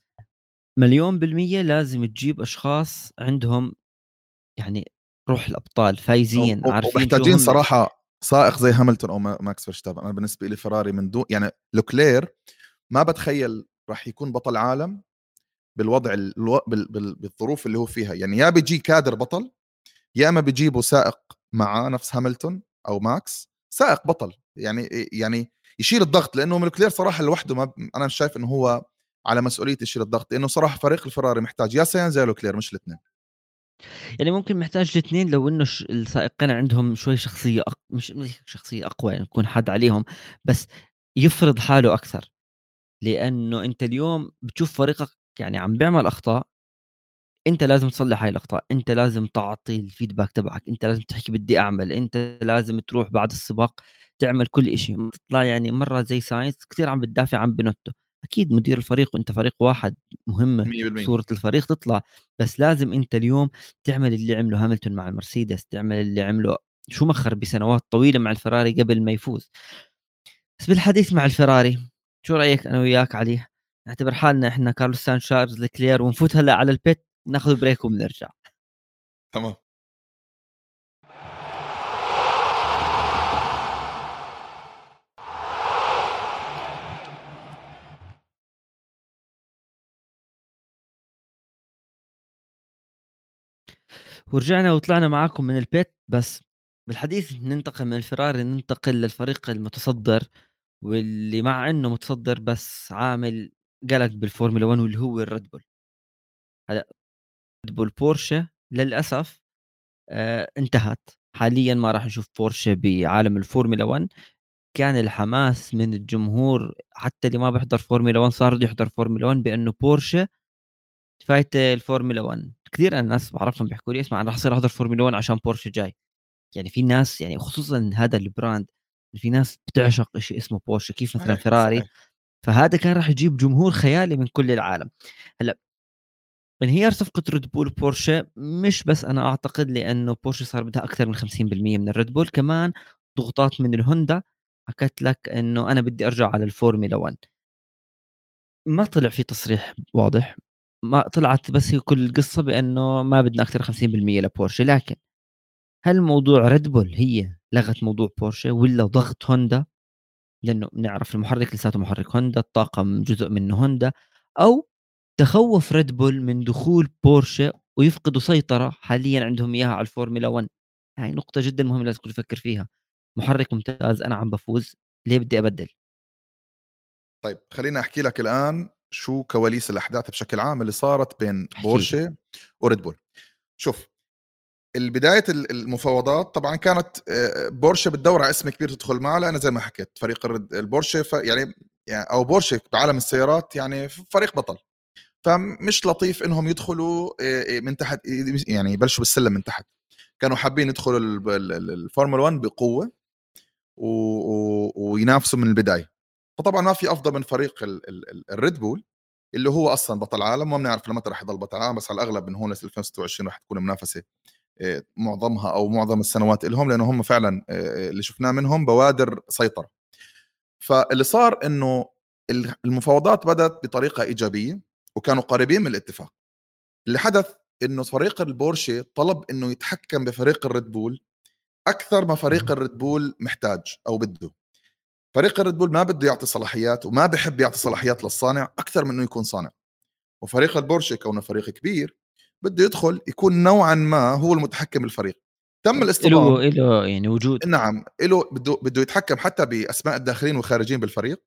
مليون بالمية لازم تجيب أشخاص عندهم يعني روح الأبطال فايزين عارفين ومحتاجين صراحة سائق زي هاملتون أو ماكس فيرستابن. أنا بالنسبة لي فراري من دون يعني لوكلير ما بتخيل راح يكون بطل عالم بالوضع ألو... بال... بال... بالظروف اللي هو فيها. يعني يا بيجي كادر بطل يا إما بيجيبوا سائق معاه نفس هاملتون أو ماكس سائق بطل. يعني يعني يشيل الضغط لأنه لوكلير صراحة لوحده ما أنا شايف إنه هو على مسؤولية يشيل الضغط لأنه صراحة فريق الفراري محتاج. يا ساينز يا لوكلير مش الاثنين. يعني ممكن محتاج الاثنين لو إنه السائقين عندهم شوي شخصية أق... مش شخصية أقوى يعني يكون حد عليهم بس يفرض حاله أكثر. لأنه أنت اليوم بتشوف فريقك يعني عم بيعمل أخطاء أنت لازم تصلح هاي الأخطاء أنت لازم تعطي ال feedback تبعك أنت لازم تحكي بدي أعمل أنت لازم تروح بعد السباق تعمل كل شيء تطلع يعني مرة زي ساينز كثير عم بتدافع عن بنوتو أكيد مدير الفريق وأنت فريق واحد مهمه صورة الفريق تطلع بس لازم أنت اليوم تعمل اللي عمله هاملتون مع المرسيدس تعمل اللي عمله شوماخر بسنوات طويلة مع الفراري قبل ما يفوز. بس بالحديث مع الفراري شو رأيك أنا وياك عليه؟ نعتبر حالنا إحنا كارلوس ساينز شارلز لوكلير ونفوت هلأ على البيت ناخذ break وبنرجع تمام. ورجعنا وطلعنا معاكم من البيت بس بالحديث ننتقل من الفراري ننتقل للفريق المتصدر واللي مع إنه متصدر بس عامل قلق بالفورمولا 1 واللي هو الريد بول. هلا ريد بول بورشة للأسف آه انتهت. حاليا ما راح نشوف بورشة بعالم الفورمولا 1 كان الحماس من الجمهور حتى اللي ما بيحضر فورمولا 1 صار يحضر فورمولا 1 بأنه بورشة فايت الفورمولا 1 كثير الناس بعرفهم بيحكوا لي اسمع أنا راح أصير أحضر فورمولا 1 عشان بورشه جاي. يعني في ناس يعني خصوصا هذا ال brand في ناس بتعشق شيء اسمه بورشه كيف مثلا فيراري. فهذا كان راح يجيب جمهور خيالي من كل العالم. هلأ انهيار صفقة ريد بول بورشة؟ مش بس أنا أعتقد لأنه بورشة صار بدها أكثر من 50% من الريد بول كمان ضغوطات من الهوندا حكت لك إنه أنا بدي أرجع على الفورمولا 1 ما طلع في تصريح واضح. ما طلعت بس هي كل القصة بأنه ما بدنا أكثر 50% لبورشه لكن هل موضوع ريد بول هي لغت موضوع بورشه ولا ضغط هوندا لأنه بنعرف المحرك لساته محرك هوندا الطاقم جزء منه هوندا أو تخوف ريد بول من دخول بورشه ويفقدوا سيطرة حاليا عندهم إياها على الفورمولا 1 هاي نقطة جدا مهمة لازم تفكر فيها. محرك ممتاز أنا عم بفوز ليه بدي أبدل؟ طيب خليني أحكي لك الآن شو كواليس الأحداث بشكل عام اللي صارت بين بورشه وريد بول شوف البداية المفاوضات طبعا كانت آه، بورشه بتدور على اسم كبير تدخل معه لأنه زي ما حكيت فريق البورشه يعني يعني أو بورشه بعالم السيارات يعني فريق بطل. فمش لطيف إنهم يدخلوا آه، آه، من تحت يعني يبلشوا بالسلم من تحت. كانوا حابين يدخلوا الفورمولا 1 بقوة وينافسوا من البداية. فطبعا ما في أفضل من فريق الريد بول اللي هو أصلا بطل عالم وما بنعرف لمتى راح يضل بطل عالم بس على الأغلب من هون ل 2026 راح تكون منافسة آه، معظمها أو معظم السنوات لهم لأنه هم فعلا اللي شفناه منهم بوادر سيطرة. فاللي صار إنه المفاوضات بدأت بطريقة إيجابية وكانوا قريبين من الاتفاق. اللي حدث إنه فريق البورشة طلب إنه يتحكم بفريق الريد بول أكثر ما فريق الريد بول محتاج أو بده. فريق الريد بول ما بده يعطي صلاحيات وما بحب يعطي صلاحيات للصانع أكثر من إنه يكون صانع. وفريق البورشه كونه فريق كبير بده يدخل يكون نوعا ما هو المتحكم بالفريق. تم الاصطدام له له يعني وجود. نعم له بده بده يتحكم حتى بأسماء الداخلين والخارجين بالفريق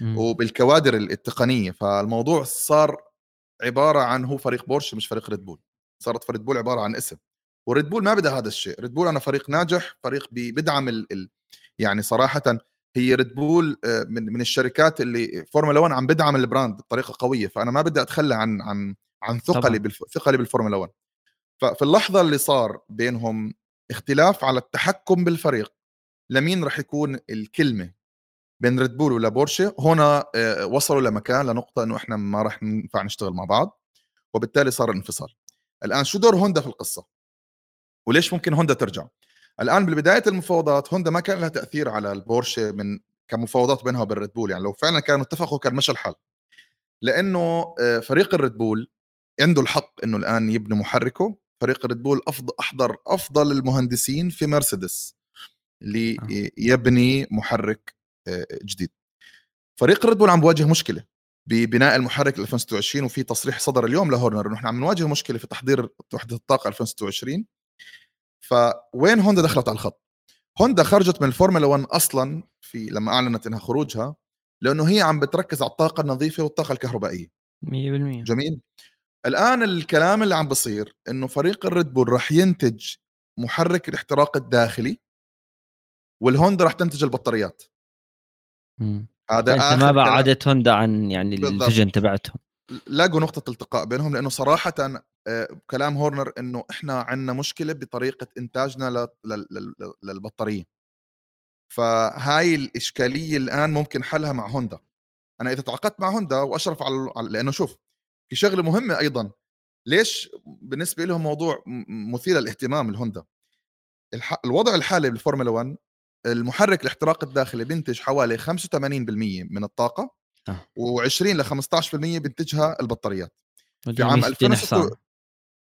مم. وبالكوادر التقنية. فالموضوع صار عبارة عن هو فريق بورش مش فريق ريد بول صارت ريد بول عبارة عن اسم. وريد بول ما بدها هذا الشيء. ريد بول أنا فريق ناجح فريق بيدعم ال... ال... يعني صراحة هي ريد بول آه، من من الشركات اللي فورمولا 1 عم بدعم ال brand بطريقة قوية فأنا ما بدي أتخلى عن عن عن ثقلي بالف... ثقلي بالفورمولا 1 ففي اللحظة اللي صار بينهم اختلاف على التحكم بالفريق لمين راح يكون الكلمة بين ريد بول ولا بورشه هنا آه، وصلوا لمكان لنقطة إنه إحنا ما راح ننفع نشتغل مع بعض وبالتالي صار الانفصال. الآن شو دور هوندا في القصة؟ وليش ممكن هوندا ترجع؟ الآن بالبداية المفاوضات هوندا ما كان لها تأثير على البورشة من كمفاوضات بينها وبين ريد بول يعني لو فعلا كانوا اتفقوا كان مشى الحال لأنه آه، فريق الريد بول عنده الحق إنه الآن يبني محركه. فريق ريد بول افضل أحضر أفضل المهندسين في مرسيدس ليبني محرك آه، جديد. فريق ريد بول عم بواجه مشكلة ببناء المحرك 2026 وفي تصريح صدر اليوم لهورنر إنه إحنا عم نواجه مشكلة في تحضير وحدة الطاقة 2026 فوين هوندا دخلت على الخط؟ هوندا خرجت من الفورمولا 1 أصلا في لما أعلنت إنها خروجها لأنه هي عم بتركز على الطاقة النظيفة والطاقة الكهربائية. 100% جميل. الآن الكلام اللي عم بصير إنه فريق الريد بول راح ينتج محرك الاحتراق الداخلي والهوندا راح تنتج البطاريات. هذا انت ما بعدت هوندا عن يعني ال vision تبعتهم. لاقوا نقطة التقاء بينهم لأنه صراحة آه، كلام هورنر إنه إحنا عندنا مشكلة بطريقة إنتاجنا للبطارية. فهاي الإشكالية الآن ممكن حلها مع هوندا. أنا إذا تعاقدت مع هوندا وأشرف على لأنه شوف في شغلة مهمة أيضا. ليش بالنسبة لهم موضوع مثير للاهتمام الهوندا الوضع الحالي بالفورمولا 1 المحرك الاحتراق الداخلي بينتج حوالي 85% من الطاقة. آه. و20 ل 15% بينتجها البطاريات. في عام 2026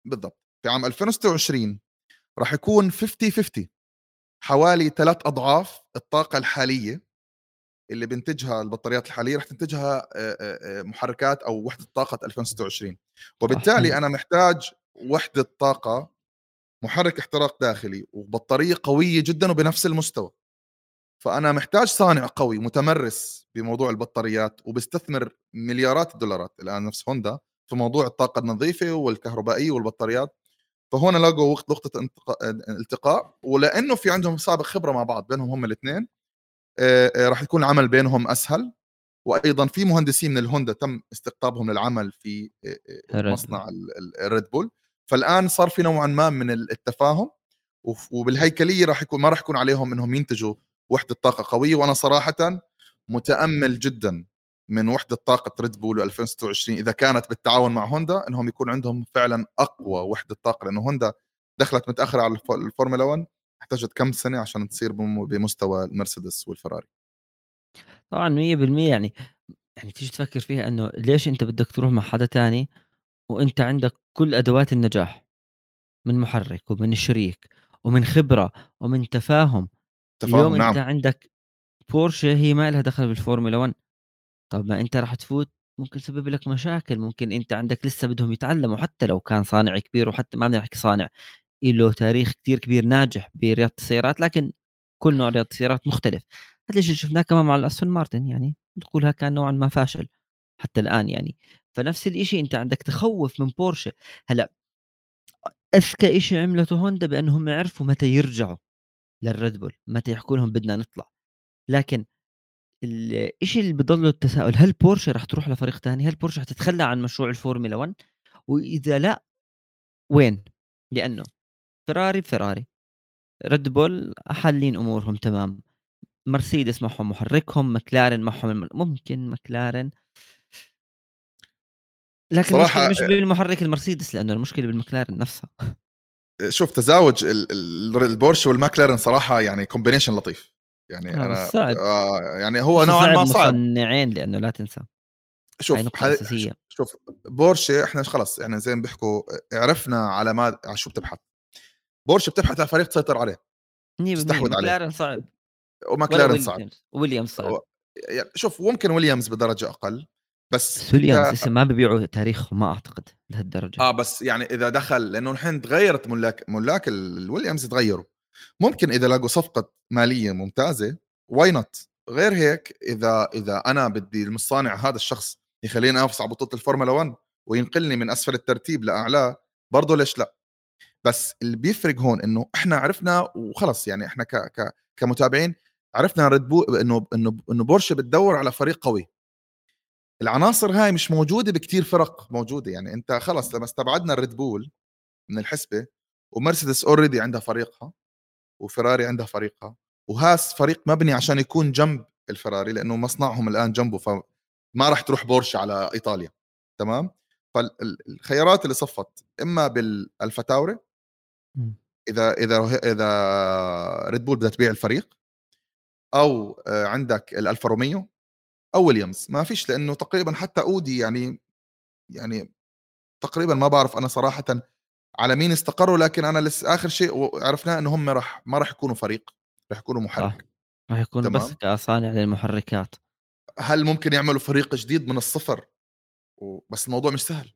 بالضبط. في عام 2026 راح يكون 50 50 حوالي ثلاث أضعاف الطاقة الحالية اللي بينتجها البطاريات الحالية رح تنتجها محركات أو وحدة طاقة 2026 وبالتالي أنا محتاج وحدة طاقة محرك احتراق داخلي وبطارية قوية جدا وبنفس المستوى. فأنا محتاج صانع قوي متمرس بموضوع البطاريات وبيستثمر مليارات الدولارات الآن نفس هوندا في موضوع الطاقة النظيفة والكهربائية والبطاريات. فهون لقوا وقت نقطة التقاء ولأنه في عندهم سابق خبرة مع بعض بينهم هم الاثنين آه، آه، راح يكون العمل بينهم أسهل وأيضا في مهندسين من الهوندا تم استقطابهم للعمل في آه، مصنع الريد بول. فالآن صار في نوعا ما من التفاهم وبالهيكلية راح يكون ما راح يكون عليهم إنهم ينتجوا وحدة طاقة قوية وأنا صراحة متأمل جدا من وحدة طاقة ريد بول 2026 إذا كانت بالتعاون مع هوندا إنهم يكون عندهم فعلا أقوى وحدة طاقة لأنه هوندا دخلت متأخرة على الفورمولا 1 احتاجت كم سنة عشان تصير بمستوى المرسيدس والفراري. طبعا 100% يعني يعني تيجي تفكر فيها إنه ليش أنت بدك تروح مع حدا تاني وأنت عندك كل أدوات النجاح من محرك ومن شريك ومن خبرة ومن تفاهم تفاهم اليوم نعم. انت عندك بورشه هي ما لها دخل بالفورمولا 1 طب ما انت راح تفوت ممكن تسبب لك مشاكل. ممكن انت عندك لسه بدهم يتعلموا حتى لو كان صانع كبير وحتى ما بدنا نحكي صانع له تاريخ كثير كبير ناجح برياضة السيارات لكن كل نوع رياضة السيارات مختلف. هذا الشيء شفناه كمان مع الأستون مارتن يعني نقولها كان نوعا ما فاشل حتى الآن يعني. فنفس الشيء انت عندك تخوف من بورشه هلا أذكى شيء عملته هوندا بأنهم عرفوا متى يرجعوا. للريد بول متى يحكوا لهم بدنا نطلع. لكن الشيء اللي بضل التساؤل؟ هل بورشه راح تروح لفريق ثاني هل بورشه حتتخلى عن مشروع الفورمولا 1 وإذا لا وين؟ لأنه فراري بفراري. ريد بول حالين أمورهم تمام. مرسيدس معهم محركهم مكلارن معهم ممكن مكلارن لكن صراحة المشكلة مش بالمحرك المرسيدس لأنه المشكلة بالمكلارن نفسها. شوف تزاوج البورش والماكلارن صراحة يعني combination لطيف. يعني آه أنا صعب. آه يعني هو نوعا ما صعب مصنعين لأنه لا تنسى. شوف شوف بورشه إحنا خلص يعني زي ما بيحكوا عرفنا على ما على شو بتبحث. بورش بتبحث عن فريق تسيطر عليه. تستحوذ عليه. مكلارن صعب. ومكلارن صعب. ويليامز. صعب. يعني شوف ممكن ويليامز بدرجة أقل. بس أنت لسه ما ببيعوا تاريخهم ما أعتقد لهالدرجة. آه بس يعني إذا دخل لأنه الحين تغيرت ملاك ملاك الويليامز تغيروا. ممكن إذا لقوا صفقة مالية ممتازة why not غير هيك إذا إذا أنا بدي المصانع هذا الشخص يخليني انافس على بطولة الفورمولا 1 وينقلني من أسفل الترتيب لاعلاه برضه ليش لا؟ بس اللي بيفرق هون إنه إحنا عرفنا وخلص يعني إحنا ك ك كمتابعين عرفنا ريد بول إنه إنه إنه بورشة بتدور على فريق قوي. العناصر هاي مش موجودة بكتير فرق موجودة يعني أنت خلص لما استبعدنا الريد بول من الحسبة ومرسيدس already عندها فريقها وفراري عندها فريقها وهاس فريق مبني عشان يكون جنب الفراري لأنه مصنعهم الآن جنبه فما راح تروح بورش على إيطاليا تمام؟ فالخيارات اللي صفت إما بألفا تاوري إذا إذا إذا ريد بول بدها تبيع الفريق أو آه، عندك الألفا روميو أو ويليامز ما فيش لأنه تقريبا حتى أودي يعني يعني تقريبا ما بعرف أنا صراحة على مين استقروا لكن أنا لسه آخر شيء عرفناه إنه هم راح ما راح يكونوا فريق راح يكونوا محرك. راح يكونوا بس كصانع للمحركات. هل ممكن يعملوا فريق جديد من الصفر؟ بس الموضوع مش سهل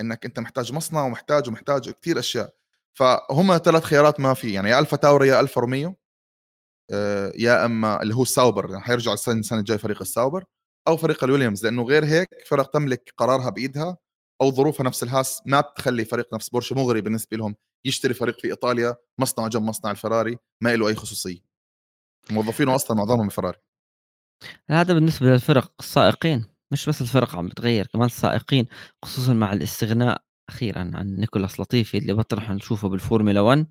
إنك أنت محتاج مصنع ومحتاج ومحتاج كثير أشياء. فهم ثلاث خيارات ما في يعني يا ألفا تاوري يا ألفا روميو آه، يا أما اللي هو الساوبر يعني حيرجع السنة السنة الجاية فريق الساوبر. أو فريق الويليامز لأنه غير هيك فرق تملك قرارها بإيدها أو ظروفها نفس الهاس ما بتخلي فريق نفس بورشة مغري بالنسبة لهم يشتري فريق في إيطاليا مصنع جنب مصنع الفراري ما له أي خصوصية. موظفينه أصلا معظمهم فراري هذا بالنسبة للفرق السائقين مش بس الفرق عم بتغير كمان السائقين خصوصا مع الاستغناء أخيرا عن نيكولاس لطيفي اللي بطل نشوفه بالفورمولا 1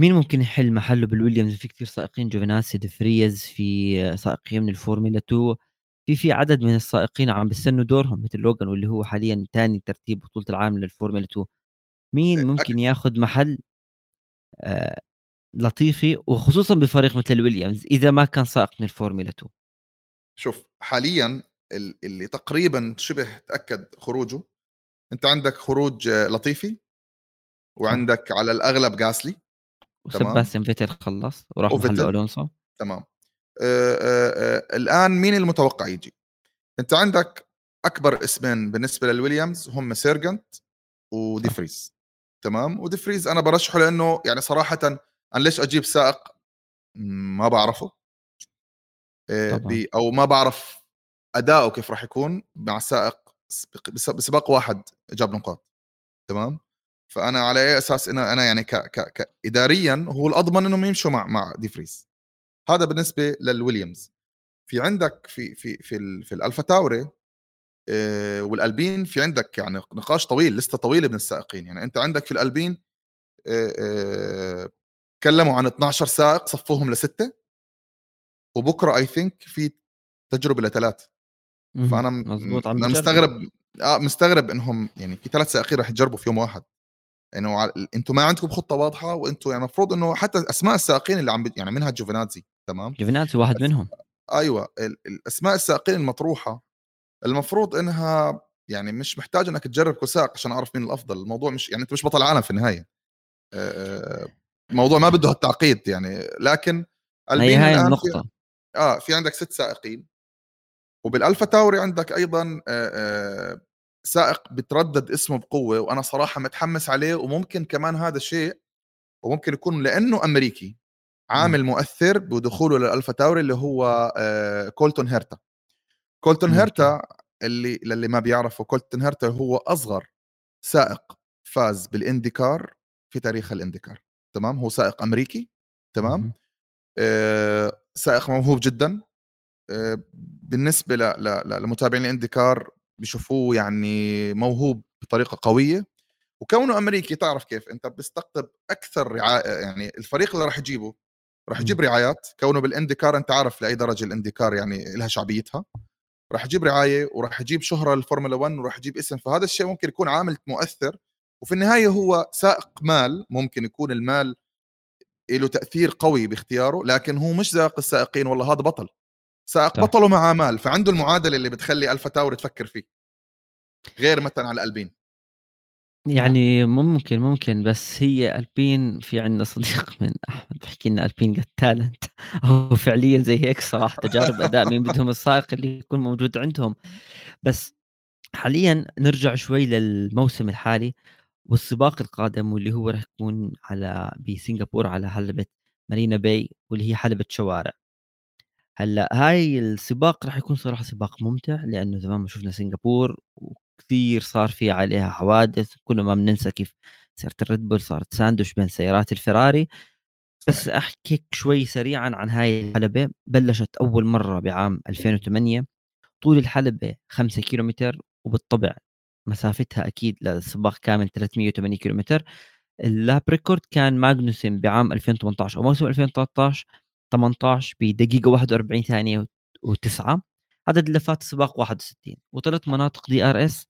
مين ممكن يحل محله بالويليامز؟ في كثير سائقين جوفيناسي دفريز في سائقين من الفورمولا 2 في في عدد من السائقين عم بيستنوا دورهم مثل لوغان واللي هو حاليا ثاني ترتيب بطولة العالم للفورمولا 2 مين ممكن ياخذ محل آه لطيفي وخصوصا بفريق مثل الويليامز إذا ما كان سائق من الفورمولا 2 شوف حاليا اللي تقريبا شبه تأكد خروجه أنت عندك خروج لطيفي وعندك على الأغلب جاسلي وسباستيان فيتل خلص وراح محل ألونسو. تمام. آه آه الآن مين المتوقع يجي؟ أنت عندك أكبر اسمين بالنسبة للويليامز هم سيرجنت وديفريز تمام؟ وديفريز أنا برشحه لأنه يعني صراحة أنا ليش أجيب سائق؟ ما بعرفه. أو ما بعرف أداؤه كيف راح يكون مع سائق بسباق واحد جاب نقاط. تمام؟ فأنا على أي أساس أنا أنا يعني ك ك ك اداريا هو الأضمن إنهم يمشوا مع مع دي فريز هذا بالنسبة للويليامز. في عندك في في في, في الألفا تاوري آه، والألبين في عندك يعني نقاش طويل لسه طويلة من السائقين. يعني أنت عندك في الألبين آه، آه، تكلموا عن 12 سائق صفوهم لستة وبكرة اي ثينك في تجربة لثلاث فأنا مزبوط عم مستغرب آه مستغرب إنهم يعني في ثلاث سائقين راح يجربوا في يوم واحد. إنه يعني أنتم ما عندكم خطة واضحة وأنتم يعني المفروض إنه حتى اسماء السائقين اللي عم يعني منها جوفيناتزي تمام؟ جوفيناتزي واحد منهم. أيوه الأسماء السائقين المطروحة المفروض إنها يعني مش محتاج إنك تجرب كل سائق عشان أعرف مين الأفضل. الموضوع مش يعني أنت مش بطل عالم في النهاية. الموضوع ما بده هالتعقيد يعني. لكن هي هاي النقطة. آه في عندك ست سائقين وبالالفا تاوري عندك أيضا سائق بتردد اسمه بقوة وأنا صراحة متحمس عليه وممكن كمان هذا الشيء وممكن يكون لأنه أمريكي عامل مؤثر بدخوله للالفا تاوري اللي هو كولتون هيرتا. كولتون هيرتا اللي للي ما بيعرفه كولتون هيرتا هو أصغر سائق فاز بالإنديكار في تاريخ الإنديكار تمام؟ هو سائق أمريكي تمام؟ آه سائق موهوب جدا آه بالنسبة لمتابعين الإنديكار بيشوفوه يعني موهوب بطريقة قوية وكونه أمريكي تعرف كيف أنت بتستقطب أكثر رعايه يعني الفريق اللي راح يجيبه راح يجيب رعايات كونه بالإنديكار أنت عارف لأي درجة الإنديكار يعني لها شعبيتها راح يجيب رعاية وراح يجيب شهرة للفورمولا 1 وراح يجيب اسم فهذا الشيء ممكن يكون عامل مؤثر وفي النهاية هو سائق مال ممكن يكون المال له تأثير قوي باختياره لكن هو مش سائق السائقين والله هذا بطل. سائق بطل ومعه مال فعنده المعادلة اللي بتخلي ألفا تاور تفكر فيه. غير مثلا على البين يعني ممكن ممكن بس هي ألبين في عندنا صديق من أحمد بحكي لنا ألبين got talent هو فعليًا زي هيك صراحة تجارب أداء مين بدهم السائق اللي يكون موجود عندهم، بس حاليًا نرجع شوي للموسم الحالي والسباق القادم واللي هو راح يكون على بسنغافورة على حلبة مارينا باي واللي هي حلبة شوارع. هلأ هاي السباق راح يكون صراحة سباق ممتع لأنه زمان ما شُفنا سنغافور وكثير صار في عليها حوادث، كنا ما بننسى كيف سيارة الريد بول صارت ساندويتش بين سيارات الفيراري. بس. أحكيك شوي سريعًا عن هاي الحلبة، بلّشت أول مرّة بعام 2008 طول الحلبة 5 كيلومتر وبالطبع مسافتها أكيد للسباق كامل 380 كيلومتر، ال lap record كان ماغنوسن بعام 2018 أو موسم 2013 18 بدقيقة 41 ثانية و9 عدد لفات السباق 61 وثلاث مناطق DRS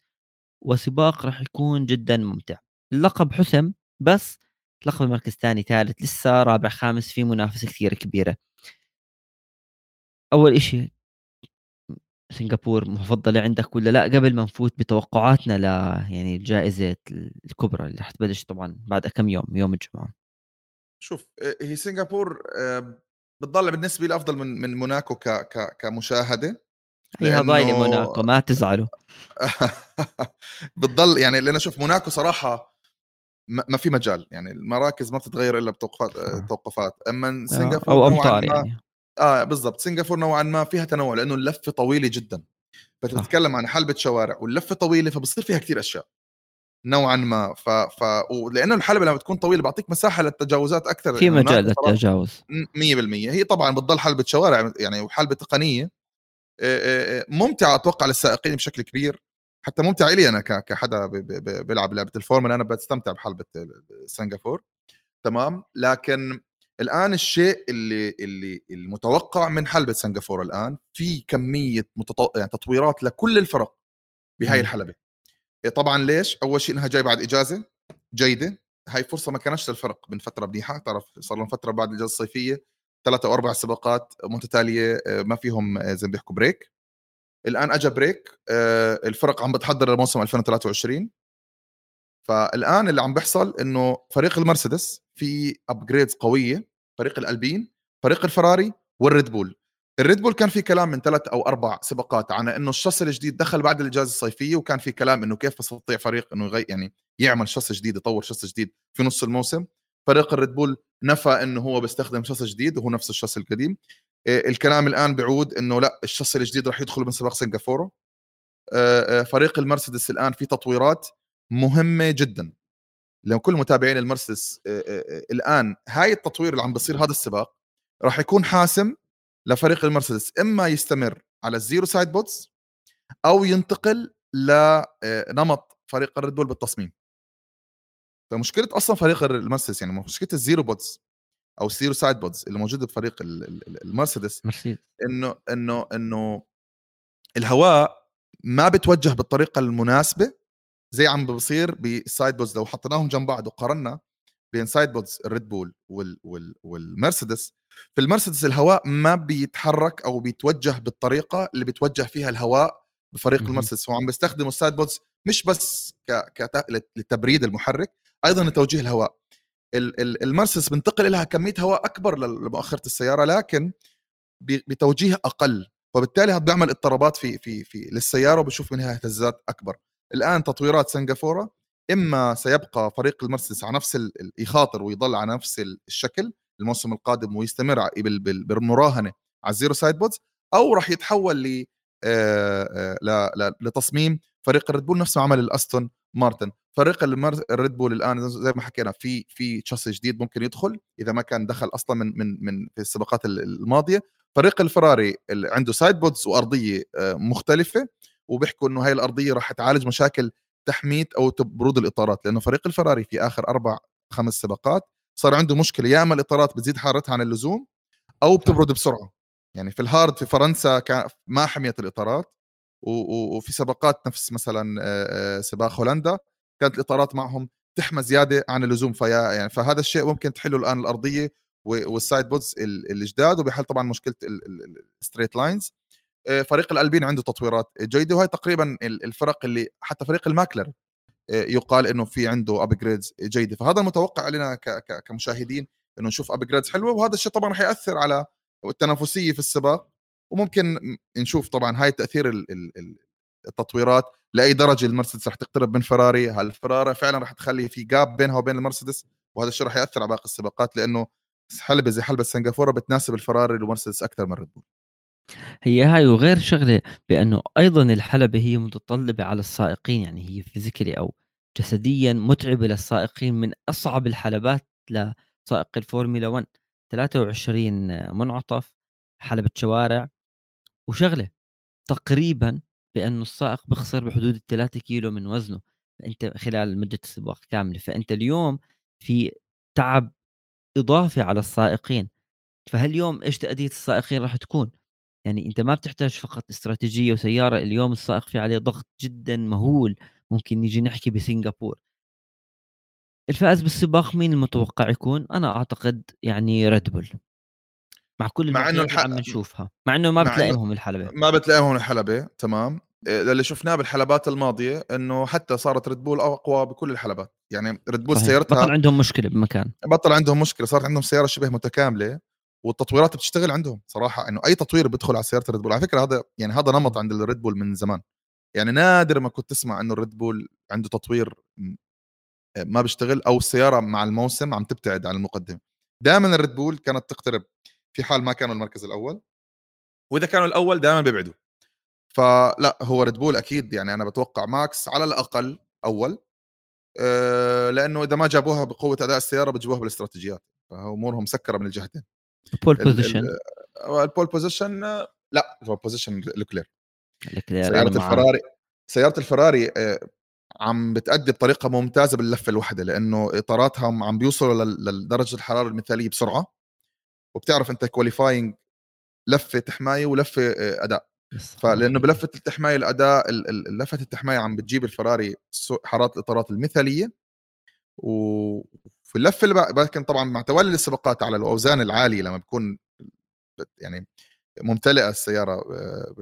وسباق راح يكون جدا ممتع. اللقب حسم بس لقب مركز ثاني ثالث لسه رابع خامس في منافسة كثير كبيرة. أول إشي سنغافور مفضلة عندك ولا لا؟ قبل ما نفوت بتوقعاتنا ل يعني الجائزة الكبرى اللي حتبلش طبعا بعد كم يوم؟ يوم الجمعة. شوف هي سنغافور بتضل بالنسبة لي أفضل من من موناكو ك ك كمشاهدة هي ضايلة موناكو ما تزعلوا. بتضل يعني اللي أنا أشوف موناكو صراحة ما في مجال يعني المراكز ما بتتغير إلا بتوقفات توقفات. أما آه، سنغافور أو أمطار يعني. آه بالضبط. سنغافور نوعا ما فيها تنوع لأنه اللفة طويلة جدا. فتتكلم عن حلبة شوارع واللفة طويلة فبصير فيها كثير أشياء. نوعا ما. ف, ف... ولأنه الحلبة لما تكون طويلة بعطيك مساحة للتجاوزات أكثر. في مجال للتجاوز. 100% هي طبعا بتضل حلبة شوارع يعني وحلبة تقنية. ممتعة أتوقع للسائقين بشكل كبير. حتى ممتع لي أنا كحدا بيلعب لعبة الفورمولا. أنا بستمتع بحلبة سنغافور. تمام؟ لكن الآن الشيء اللي اللي المتوقع من حلبة سنغافورة الآن في كمية متط... يعني تطويرات لكل الفرق بهاي الحلبة. إيه طبعا ليش؟ أول شيء إنها جاي بعد إجازة جيدة. هاي فرصة ما كانش للفرق من فترة منيحه تعرف صار لهم فترة بعد الإجازة الصيفية ثلاثة أو أربع سباقات متتالية آه، ما فيهم آه، زي ما بيحكوا break الآن اجى بريك آه، الفرق عم بتحضر لموسم 2023 فالآن اللي عم بيحصل إنه فريق المرسيدس في upgrades قوية فريق الألبين فريق الفراري والريد بول. الريد بول كان في كلام من ثلاث أو أربع سباقات عن إنه الشاصي الجديد دخل بعد الإجازة الصيفية وكان في كلام إنه كيف بيستطيع فريق إنه يغير يعني يعمل شاصي جديد يطور شاصي جديد في نص الموسم. فريق الريد بول نفى إنه هو بيستخدم شاصي جديد وهو نفس الشاصي القديم. الكلام الآن بيعود إنه لأ الشاصي الجديد راح يدخل من سباق سنغافورة. فريق المرسيدس الآن في تطويرات مهمة جدا. لكل متابعين المرسيدس الآن هاي التطوير اللي عم بيصير هذا السباق راح يكون حاسم لفريق المرسيدس إما يستمر على ال zero sidepods أو ينتقل لنمط فريق الريد بول بالتصميم. فمشكلة أصلا فريق المرسيدس يعني مشكلة ال zero pods أو ال zero sidepods اللي موجوده بفريق المرسيدس إنه إنه إنه الهواء ما بتوجه بالطريقة المناسبة زي عم بصير بال sidepods لو حطيناهم جنب بعض وقارنا بين sidepods الريد بول وال وال والمرسيدس في المرسيدس الهواء ما بيتحرك أو بيتوجه بالطريقة اللي بيتوجه فيها الهواء بفريق المرسيدس. هو عم بيستخدموا ال sidepods مش بس ك... ك... لتبريد المحرك أيضا لتوجيه الهواء. المرسيدس بنتقل لها كمية هواء أكبر لمؤخرة السيارة لكن بتوجيه أقل وبالتالي هذا بيعمل اضطرابات في في في للسيارة وبشوف منها اهتزازات أكبر. الآن تطويرات سنغافورة إما سيبقى فريق المرسيدس على نفس يخاطر ويضل على نفس الشكل الموسم القادم ويستمر بالمراهنة على ال zero sidepods أو راح يتحول ل لتصميم فريق الريد بول نفس ما عمل الأستون مارتن. فريق الريد بول الآن زي ما حكينا في في شاسي جديد ممكن يدخل إذا ما كان دخل أصلا من من من في السباقات الماضية. فريق الفراري اللي عنده sidepods وأرضية آه، مختلفة وبيحكوا إنه هاي الأرضية راح تعالج مشاكل تحمية أو برود الإطارات لأنه فريق الفراري في آخر أربع خمس سباقات صار عنده مشكلة يا أما الإطارات بتزيد حرارتها عن اللزوم أو بتبرد بسرعة. يعني في ال hard في فرنسا ما حميت الإطارات وفي سباقات نفس مثلا سباق هولندا كانت الإطارات معهم تحمى زيادة عن اللزوم فيا يعني فهذا الشيء ممكن تحله الآن الأرضية وال sidepods الجداد وبحل طبعا مشكلة ال straight lines فريق الألبين عنده تطويرات جيدة وهي تقريبا الفرق اللي حتى فريق الماكلارين يقال إنه في عنده upgrades جيدة. فهذا المتوقع علينا كمشاهدين إنه نشوف upgrades حلوة وهذا الشيء طبعا راح يأثر على والتنافسيه في السباق. وممكن نشوف طبعا هاي تأثير التطويرات لأي درجة المرسيدس رح تقترب من فراري. هل فراري فعلا رح تخلي في gap بينها وبين المرسيدس؟ وهذا الشيء رح يأثر على باقي السباقات لأنه حلبة زي حلبة سنغافورة بتناسب الفراري والمرسيدس أكثر من ريد هي هاي وغير شغلة بانه أيضا الحلبة هي متطلبة على السائقين يعني هي physically أو جسديا متعبة للسائقين من أصعب الحلبات لسائق الفورمولا 1 23 منعطف حلبة شوارع وشغلة تقريبا بانه السائق بخسر بحدود الثلاثة كيلو من وزنه. فأنت خلال مدة السباق كاملة. فأنت اليوم في تعب إضافي على السائقين. فهاليوم إيش تأدية السائقين راح تكون؟ يعني أنت ما بتحتاج فقط استراتيجية وسيارة. اليوم السائق في عليه ضغط جدا مهول. ممكن نيجي نحكي بسنغافور الفائز بالسباق مين المتوقع يكون؟ أنا أعتقد يعني ريد بول مع كل مع إنه الح... عم نشوفها. مع إنه ما بتلاقيهم الحلبة. ما بتلائمهم الحلبة تمام. اللي شفناه بالحلبات الماضية إنه حتى صارت ريد بول أقوى بكل الحلبات. يعني ريد بول سيارتها بطل عندهم مشكلة بمكان. بطل عندهم مشكلة صارت عندهم سيارة شبه متكاملة والتطويرات بتشتغل عندهم. صراحة إنه أي تطوير بيدخل على سيارة ريد بول على فكرة هذا يعني هذا نمط عند الريد بول من زمان. يعني نادر ما كنت تسمع إنه ال Red Bull عنده تطوير ما بيشتغل أو السيارة مع الموسم عم تبتعد عن المقدمة. دائما ال Red Bull كانت تقترب في حال ما كانوا المركز الأول. وإذا كانوا الأول دائما بيبعدوا. فلا هو Red Bull أكيد يعني أنا بتوقع ماكس على الأقل أول أه لأنه إذا ما جابوها بقوة أداء السيارة بتجيبوها بالاستراتيجيات فامورهم مسكره من الجهتين. ال pole position ال pole position لا ال pole position لوكلير سيارة الفراري سيارة الفراري آه، عم بتأدي بطريقة ممتازة باللفة الواحدة لأنه إطاراتها عم بيوصلوا لدرجة الحرارة المثالية بسرعة وبتعرف أنت qualifying لفة تحماية ولفة آه، أداء. فلأنه بلفة التحماية الأداء لفة التحماية عم بتجيب الفراري حراره الإطارات المثالية وفي اللفة اللي لكن طبعا مع تولي السباقات على الأوزان العالية لما بكون يعني ممتلئة السيارة آه،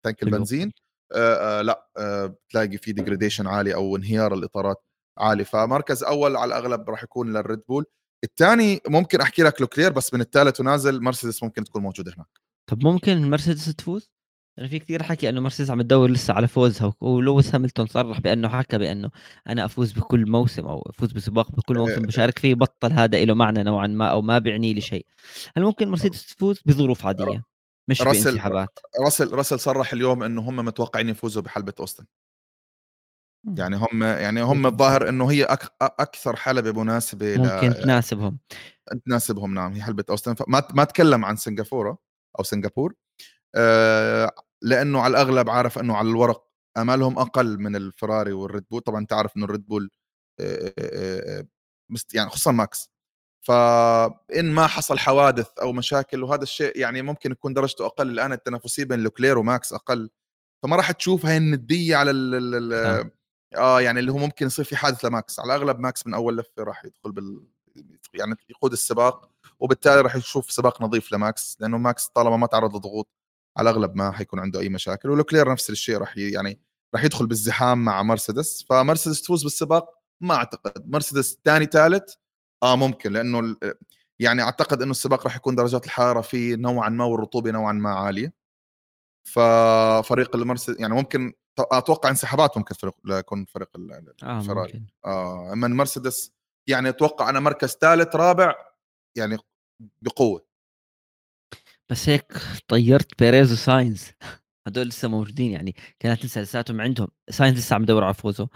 بتانك البنزين آه لا آه بتلاقي في degradation عالي أو انهيار الإطارات عالي. فمركز أول على الأغلب راح يكون لل Red Bull الثاني ممكن أحكي لك لوكلير بس من الثالث ونازل مرسيدس ممكن تكون موجودة هناك. طب ممكن مرسيدس تفوز؟ يعني في كثير حكي إنه مرسيدس عم تدور لسه على فوزها ولويس هاملتون صرح بأنه حكى بأنه أنا أفوز بكل موسم أو أفوز بسباق بكل موسم بشارك فيه بطل هذا له معنى نوعا ما أو ما بيعني لي شيء. هل ممكن مرسيدس تفوز؟ بظروف عادية. مش راسل بانسحابات راسل راسل صرح اليوم إنه هم متوقعين يفوزوا بحلبة أوستن. يعني هم يعني هم الظاهر إنه هي أك أكثر حلبة مناسبة ممكن ل... تناسبهم. تناسبهم نعم هي حلبة أوستن. ما ما تكلم عن سنغافورة أو سنغافور آه لأنه على الأغلب عارف إنه على الورق أمالهم أقل من الفراري وال Red Bull. طبعا انت عارف إنه ال Red Bull آه آه يعني خصوصا ماكس. فإن ما حصل حوادث أو مشاكل وهذا الشيء يعني ممكن يكون درجته أقل. الآن التنافسيه بين لوكلير وماكس أقل. فما راح تشوف هاي الندية على ال ال آه يعني اللي هو ممكن يصير في حادث لماكس. على الأغلب ماكس من أول لفة راح يدخل بال يعني يقود السباق وبالتالي راح يشوف سباق نظيف لماكس لأنه ماكس طالما ما تعرض لضغوط على الأغلب ما حيكون عنده أي مشاكل. ولوكلير نفس الشيء راح يعني راح يدخل بالزحام مع مرسيدس. فمرسيدس تفوز بالسباق؟ ما أعتقد. مرسيدس ثاني ثالث آه ممكن لأنه يعني أعتقد إنه السباق راح يكون درجات الحرارة فيه نوعا ما والرطوبة نوعا ما عالية. ففريق المرسيدس يعني ممكن أتوقع انسحابات ممكن فريق يكون فريق الفراري. آه, آه أما المرسيدس يعني أتوقع أنا مركز ثالث رابع يعني بقوة. بس هيك طيرت بيريز وساينز. هدول لسه موجودين يعني كانت لسه لساتهم عندهم. ساينز لسه عم يدور على فوزه.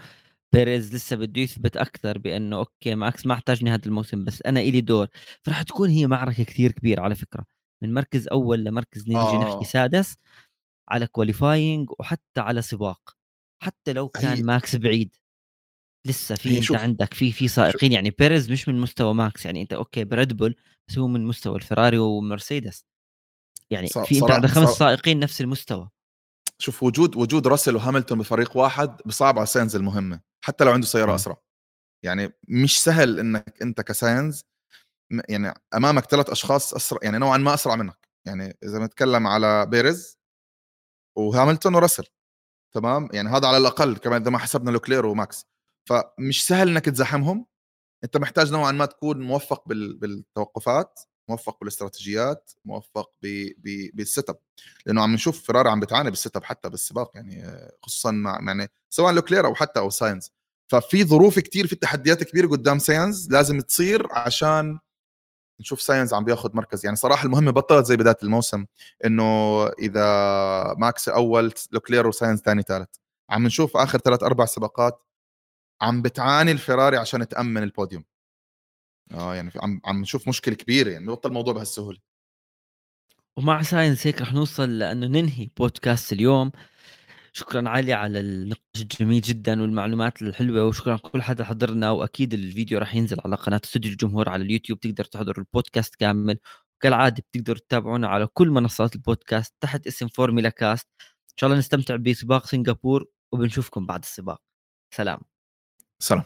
بيريز لسه بده يثبت أكثر بأنه okay ماكس ما احتاجني هذا الموسم بس أنا إلي دور. فراح تكون هي معركة كثير كبيرة على فكرة من مركز أول لمركز نيجي آه. نحكي سادس على qualifying وحتى على سباق. حتى لو كان هي... ماكس بعيد. لسه في أنت شوف. عندك في في سائقين يعني بيريز مش من مستوى ماكس يعني أنت okay ب Red Bull بس هو من مستوى الفراري ومرسيدس. يعني في أنت عندك خمس سائقين نفس المستوى. شوف وجود وجود راسل وهاملتون بفريق واحد بصعب على ساينز المهمة. حتى لو عنده سيارة أسرع. يعني مش سهل إنك أنت كساينز يعني أمامك ثلاث أشخاص أسرع يعني نوعا ما أسرع منك. يعني إذا بنتكلم على بيريز وهاملتون وراسل تمام؟ يعني هذا على الأقل كمان إذا ما حسبنا لوكلير وماكس. فمش سهل إنك تزاحمهم. أنت محتاج نوعا ما تكون موفق بالتوقفات. موفق بالاستراتيجيات موفق بال setup لأنه عم نشوف فراري عم بتعاني بال setup حتى بالسباق يعني خصوصا مع يعني سواء لوكلير أو حتى أو ساينز. ففي ظروف كتير في تحديات كبيرة قدام ساينز لازم تصير عشان نشوف ساينز عم بياخذ مركز. يعني صراحة المهمة بطلت زي بداية الموسم إنه إذا ماكس أول لوكلير وساينز ثاني ثالث عم نشوف آخر ثلاث أربع سباقات عم بتعاني الفراري عشان تأمن البوديوم. آه يعني عم عم نشوف مشكلة كبيرة يعني بطل الموضوع بهالسهولة. ومع ساينز هيك رح نوصل لأنه ننهي بودكاست اليوم. شكرا علي على النقاش الجميل جدا والمعلومات الحلوة وشكرا كل حدا حضرنا وأكيد الفيديو راح ينزل على قناة استوديو الجمهور على اليوتيوب تقدر تحضر البودكاست كامل. وكالعادة بتقدروا تتابعونا على كل منصات البودكاست تحت اسم Formula Cast إن شاء الله نستمتع بسباق سنغافور وبنشوفكم بعد السباق. سلام. سلام.